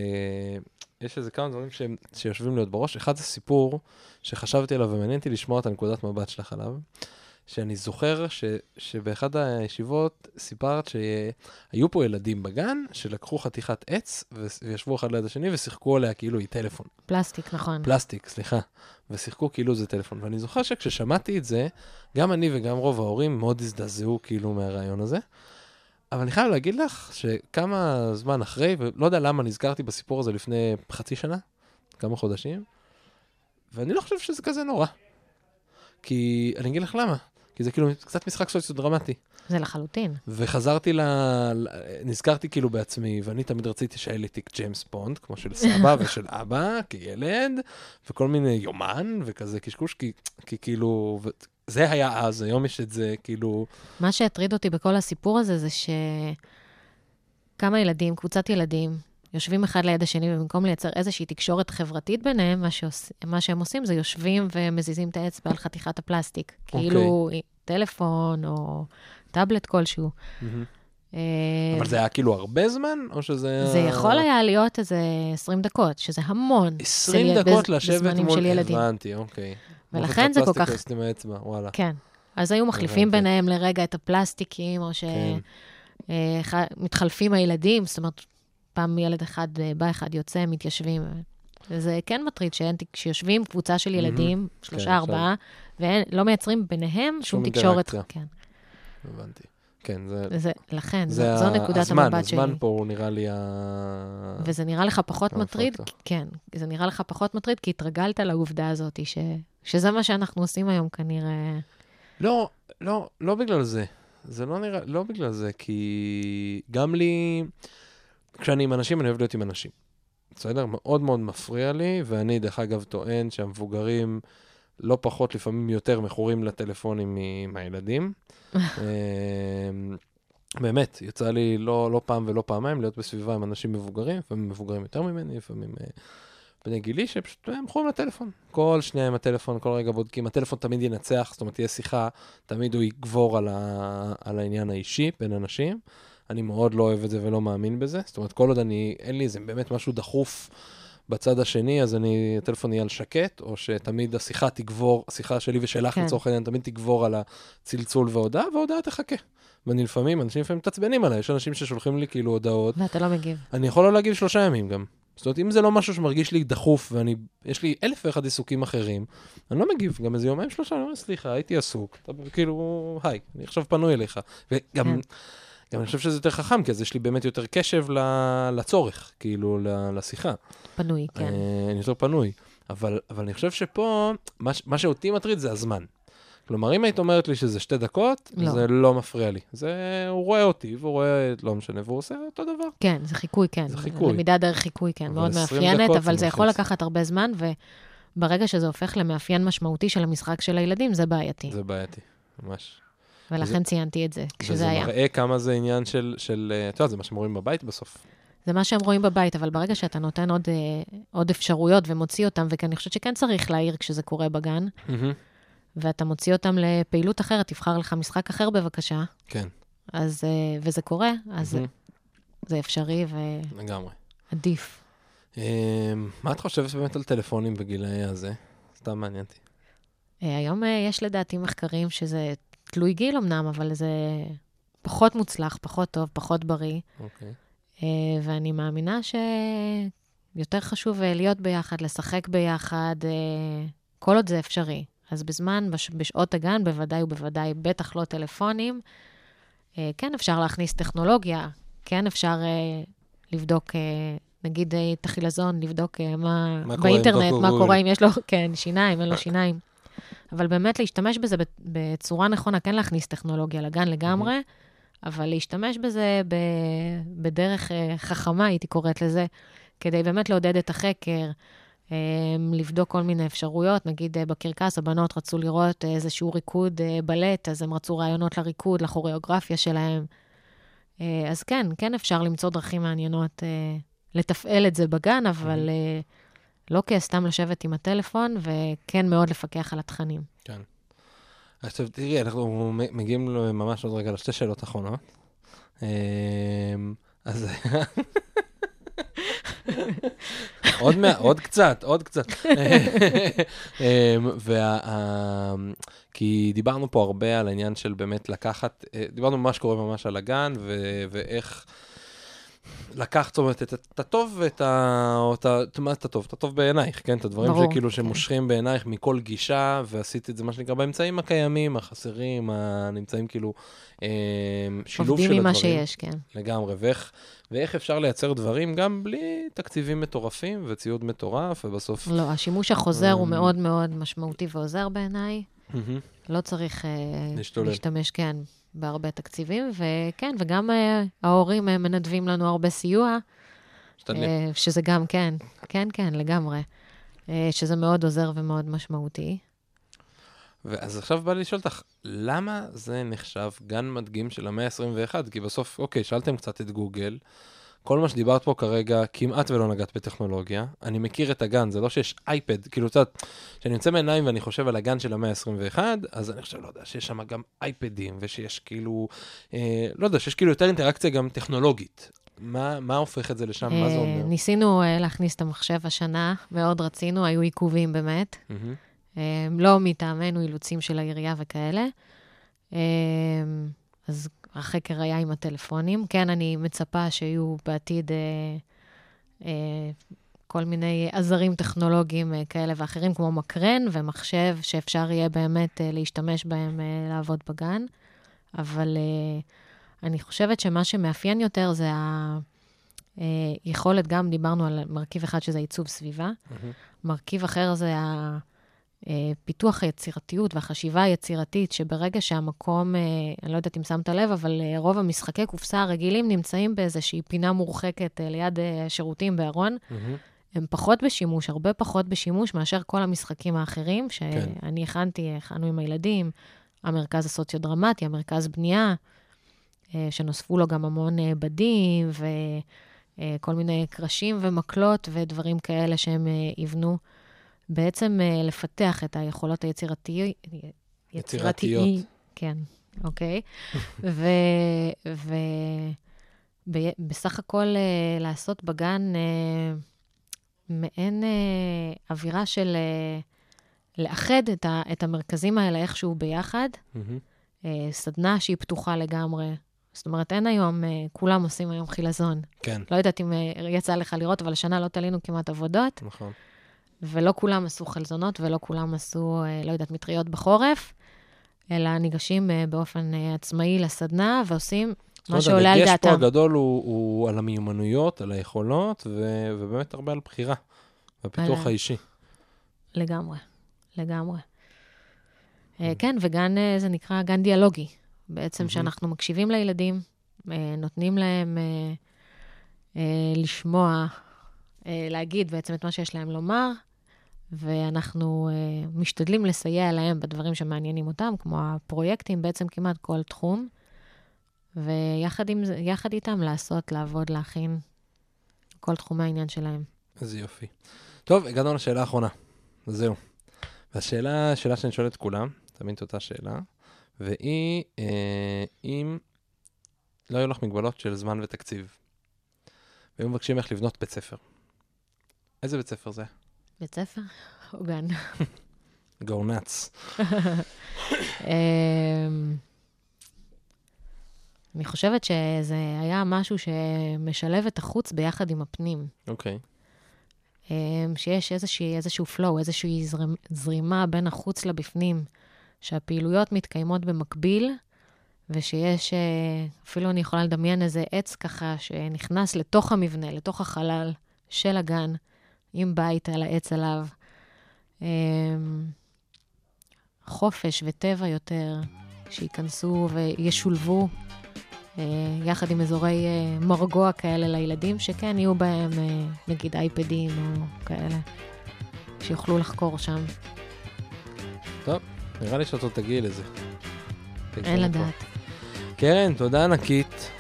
יש איזה כמה דברים ש... שיושבים לי עוד בראש. אחד זה סיפור שחשבתי עליו ומעניין אותי לשמוע את הנקודת מבט שלך עליו. שאני זוכר ש, שבאחד הישיבות סיפרת שהיו פה ילדים בגן שלקחו חתיכת עץ וישבו אחד ליד השני ושיחקו עליה כאילו היא טלפון. פלסטיק, נכון. פלסטיק, סליחה. ושיחקו כאילו זה טלפון. ואני זוכר שכששמעתי את זה, גם אני וגם רוב ההורים מאוד הזדעזעו כאילו מהרעיון הזה. אבל אני חייב להגיד לך שכמה זמן אחרי, ולא יודע למה נזכרתי בסיפור הזה לפני חצי שנה, כמה חודשים, ואני לא חושב שזה כזה נורא. כי אני אגיד לך למה. כי זה כאילו קצת משחק סוציו-דרמטי. זה לחלוטין. וחזרתי ל... נזכרתי כאילו בעצמי, ואני תמיד רציתי שיהיה לי תיק ג'יימס בונד, כמו של סבא ושל אבא, כילד, וכל מיני יומן וכזה קשקוש, כי, כי כאילו, ו... זה היה אז, היום יש את זה, כאילו... מה שהטריד אותי בכל הסיפור הזה, זה שכמה ילדים, קבוצת ילדים, יושבים אחד ליד השני, ובמקום לייצר איזושהי תקשורת חברתית ביניהם, מה, שעוש... מה שהם עושים זה יושבים ומזיזים את האצבע על חתיכת הפלסטיק. Okay. אוקיי. כאילו טלפון או טאבלט כלשהו. Mm-hmm. אבל זה היה כאילו הרבה זמן, או שזה... זה יכול היה להיות איזה 20 דקות, שזה המון. 20 דקות לשבת מול... הבנתי, אוקיי. ולכן זה כל כך... עם האצבע, וואלה. כן. אז היו מחליפים ביניהם לרגע את הפלסטיקים, או שמתחלפים כן. הילדים, זאת אומרת, פעם ילד אחד אה, בא, אחד יוצא, מתיישבים. וזה כן מטריד שיושבים קבוצה של ילדים, mm-hmm. שלושה, כן, ארבעה, ולא מייצרים ביניהם שום תקשורת. כן. הבנתי. כן, זה... זה לכן, זה זו, זו נקודת הזמן, המבט שלי. הזמן פה הוא נראה לי ה... וזה נראה לך פחות מטריד, כן, זה נראה לך פחות מטריד, כי התרגלת לעובדה הזאת, ש... שזה מה שאנחנו עושים היום כנראה. לא, לא, לא בגלל זה. זה לא נראה, לא בגלל זה, כי גם לי... כשאני עם אנשים, אני אוהב להיות עם אנשים. בסדר? מאוד מאוד מפריע לי, ואני, דרך אגב, טוען שהמבוגרים לא פחות, לפעמים יותר מכורים לטלפונים מהילדים. אמ, באמת, יצא לי לא, לא פעם ולא פעמיים להיות בסביבה עם אנשים מבוגרים, לפעמים מבוגרים יותר ממני, לפעמים uh, בני גילי, שפשוט הם מכורים לטלפון. כל שנייה עם הטלפון, כל רגע בודקים, הטלפון תמיד ינצח, זאת אומרת, תהיה שיחה, תמיד הוא יגבור על, ה, על העניין האישי בין אנשים. אני מאוד לא אוהב את זה ולא מאמין בזה. זאת אומרת, כל עוד אני, אין לי איזה באמת משהו דחוף בצד השני, אז אני, הטלפון יהיה על שקט, או שתמיד השיחה תגבור, השיחה שלי ושלך כן. לצורך העניין, תמיד תגבור על הצלצול וההודעה, וההודעה תחכה. ואני לפעמים, אנשים לפעמים מתעצבנים עליי, יש אנשים ששולחים לי כאילו הודעות. ואתה לא מגיב. אני יכול לא להגיב שלושה ימים גם. זאת אומרת, אם זה לא משהו שמרגיש לי דחוף, ואני, יש לי אלף ואחד עיסוקים אחרים, אני לא מגיב, גם איזה יומיים שלושה, אני אומר, סליחה, הייתי עסוק, אתה כאילו, היי, אני עכשיו פנוי אליך. וגם, כן. גם אני חושב שזה יותר חכם, כי אז יש לי באמת יותר קשב לצורך, כאילו, לשיחה. פנוי, כן. אה, אני יותר פנוי. אבל, אבל אני חושב שפה, מה, מה שאותי מטריד זה הזמן. כלומר, אם היית אומרת לי שזה שתי דקות, לא. זה לא מפריע לי. זה, הוא רואה אותי, והוא רואה, לא משנה, והוא עושה אותו דבר. כן, זה חיקוי, כן. זה חיקוי. למידה דרך חיקוי, כן, מאוד מאפיינת, אבל זה יכול לקחת הרבה זמן, וברגע שזה הופך למאפיין משמעותי של המשחק של הילדים, זה בעייתי. זה בעייתי, ממש. ולכן זה, ציינתי את זה, כשזה היה. וזה מראה כמה זה עניין של, של אה, את יודעת, זה מה שהם רואים בבית בסוף. זה מה שהם רואים בבית, אבל ברגע שאתה נותן עוד, אה, עוד אפשרויות ומוציא אותם, ואני חושבת שכן צריך להעיר כשזה קורה בגן, mm-hmm. ואתה מוציא אותם לפעילות אחרת, תבחר לך משחק אחר בבקשה. כן. אז, אה, וזה קורה, אז mm-hmm. זה אפשרי ו... לגמרי. עדיף. מה את חושבת באמת על טלפונים בגילאי הזה? סתם מעניין אותי. היום יש לדעתי מחקרים שזה תלוי גיל אמנם, אבל זה פחות מוצלח, פחות טוב, פחות בריא. אוקיי. Okay. ואני מאמינה שיותר חשוב אה, להיות ביחד, לשחק ביחד, אה, כל עוד זה אפשרי. אז בזמן, בש... בשעות הגן, בוודאי ובוודאי, בטח לא טלפונים, אה, כן אפשר להכניס טכנולוגיה, כן אפשר לבדוק, נגיד את החילזון, לבדוק מה, מה באינטרנט, מה קורה אם יש לו, כן, שיניים, אין לו שיניים. אבל באמת להשתמש בזה בצורה נכונה, כן להכניס טכנולוגיה לגן לגמרי, אבל להשתמש בזה בדרך אה, חכמה, הייתי קוראת לזה, כדי באמת לעודד את החקר, אה, לבדוק כל מיני אפשרויות. נגיד אה, בקרקס, הבנות רצו לראות איזשהו ריקוד בלט, אז הם רצו רעיונות לריקוד, לכוריאוגרפיה שלהם. אז כן, כן אפשר למצוא דרכים מעניינות לתפעל את זה בגן, אבל... Mm-hmm. לא כסתם לשבת עם הטלפון, וכן מאוד לפקח על התכנים. כן. עכשיו, תראי, אנחנו מגיעים ממש עוד רגע לשתי שאלות אחרונות. אמ, אז... עוד, מה, עוד קצת, עוד קצת. אמ, וה, כי דיברנו פה הרבה על העניין של באמת לקחת, אה, דיברנו ממש קורה ממש על הגן, ואיך לקחת, זאת אומרת, את הטוב ואת ה... מה את הטוב? את הטוב בעינייך, כן? את הדברים ברור, שכאילו כן. שמושכים בעינייך מכל גישה, ועשית את זה, מה שנקרא, באמצעים הקיימים, החסרים, הנמצאים כאילו, אה, שילוב של הדברים. עובדים עם מה שיש, כן. לגמרי, ואיך, ואיך אפשר לייצר דברים גם בלי תקציבים מטורפים וציוד מטורף, ובסוף... לא, השימוש החוזר הוא מאוד מאוד משמעותי ועוזר בעיניי. לא צריך אה, להשתמש, כן, בהרבה תקציבים, וכן, וגם uh, ההורים uh, מנדבים לנו הרבה סיוע. Uh, שזה גם, כן, כן, כן, לגמרי. שזה מאוד עוזר ומאוד משמעותי. ואז עכשיו בא לי לשאול אותך, למה זה נחשב גן מדגים של המאה ה-21? כי בסוף, אוקיי, שאלתם קצת את גוגל, כל מה שדיברת פה כרגע, כמעט ולא נגעת בטכנולוגיה. אני מכיר את הגן, זה לא שיש אייפד, כאילו, את יודעת, כשאני יוצא מעיניים ואני חושב על הגן של המאה ה-21, אז אני חושב, לא יודע, שיש שם גם אייפדים, ושיש כאילו, אה, לא יודע, שיש כאילו יותר אינטראקציה גם טכנולוגית. מה, מה הופך את זה לשם? מה זה אה, אומר? ניסינו אה, להכניס את המחשב השנה, מאוד רצינו, היו עיכובים באמת. Mm-hmm. לא מטעמנו, אילוצים של העירייה וכאלה. אז החקר היה עם הטלפונים. כן, אני מצפה שיהיו בעתיד אה, אה, כל מיני עזרים טכנולוגיים אה, כאלה ואחרים, כמו מקרן ומחשב, שאפשר יהיה באמת אה, להשתמש בהם אה, לעבוד בגן. אבל אה, אני חושבת שמה שמאפיין יותר זה היכולת, אה, גם דיברנו על מרכיב אחד שזה עיצוב סביבה, mm-hmm. מרכיב אחר זה ה... אה, פיתוח היצירתיות והחשיבה היצירתית, שברגע שהמקום, אה, אני לא יודעת אם שמת לב, אבל אה, רוב המשחקי קופסה הרגילים נמצאים באיזושהי פינה מורחקת ליד השירותים בארון. Mm-hmm. הם פחות בשימוש, הרבה פחות בשימוש מאשר כל המשחקים האחרים, כן. שאני כן. הכנתי, הכנו עם הילדים, המרכז הסוציו-דרמטי, המרכז בנייה, שנוספו לו גם המון בדים וכל מיני קרשים ומקלות ודברים כאלה שהם יבנו. בעצם uh, לפתח את היכולות היצירתיות. יצירתיות. כן, אוקיי. ובסך הכל uh, לעשות בגן uh, מעין אה, אווירה של אה, לאחד את, ה, את המרכזים האלה איכשהו ביחד. אה, סדנה שהיא פתוחה לגמרי. זאת אומרת, אין היום, אה, כולם עושים היום חילזון. כן. לא יודעת אם אה, יצא לך לראות, אבל השנה לא תלינו כמעט עבודות. נכון. ולא כולם עשו חלזונות ולא כולם עשו, אה, לא יודעת, מטריות בחורף, אלא ניגשים אה, באופן אה, עצמאי לסדנה ועושים מה שעולה על דעתם. הדגש פה הגדול הוא, הוא על המיומנויות, על היכולות, ו, ובאמת הרבה על בחירה, בפיתוח על... האישי. לגמרי, לגמרי. Mm. כן, וגן, זה נקרא גן דיאלוגי. בעצם. שאנחנו מקשיבים לילדים, נותנים להם לשמוע, להגיד בעצם את מה שיש להם לומר, ואנחנו uh, משתדלים לסייע להם בדברים שמעניינים אותם, כמו הפרויקטים, בעצם כמעט כל תחום, ויחד איתם לעשות, לעבוד, להכין כל תחומי העניין שלהם. איזה יופי. טוב, הגענו לשאלה האחרונה. זהו. והשאלה, השאלה שאני שואל את כולם, תמיד את אותה שאלה, והיא, אה, אם לא היו לך מגבלות של זמן ותקציב, והיו מבקשים איך לבנות בית ספר, איזה בית ספר זה? בית ספר או גן? go nuts. אמ, אני חושבת שזה היה משהו שמשלב את החוץ ביחד עם הפנים. אוקיי. Okay. אמ, שיש איזושהי, איזשהו flow, איזושהי זרימה, זרימה בין החוץ לבפנים, שהפעילויות מתקיימות במקביל, ושיש, אה, אפילו אני יכולה לדמיין איזה עץ ככה שנכנס לתוך המבנה, לתוך החלל של הגן, עם בית על העץ עליו. אמ, חופש וטבע יותר, שייכנסו וישולבו אה, יחד עם אזורי אה, מרגוע כאלה לילדים, שכן יהיו בהם אה, נגיד אייפדים או כאלה, שיוכלו לחקור שם. טוב, נראה לי שאת עוד תגיעי לזה. אין לדעת. קרן, תודה ענקית.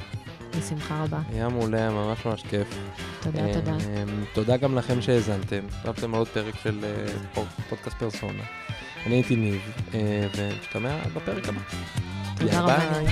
בשמחה רבה. היה מעולה, ממש ממש כיף. תודה, אה, תודה. אה, תודה גם לכם שהאזנתם. חשבתם על עוד פרק של אה, פודקאסט פרסונה. אני הייתי ניב, ומשתמע בפרק הבא. תודה רבה. ביי.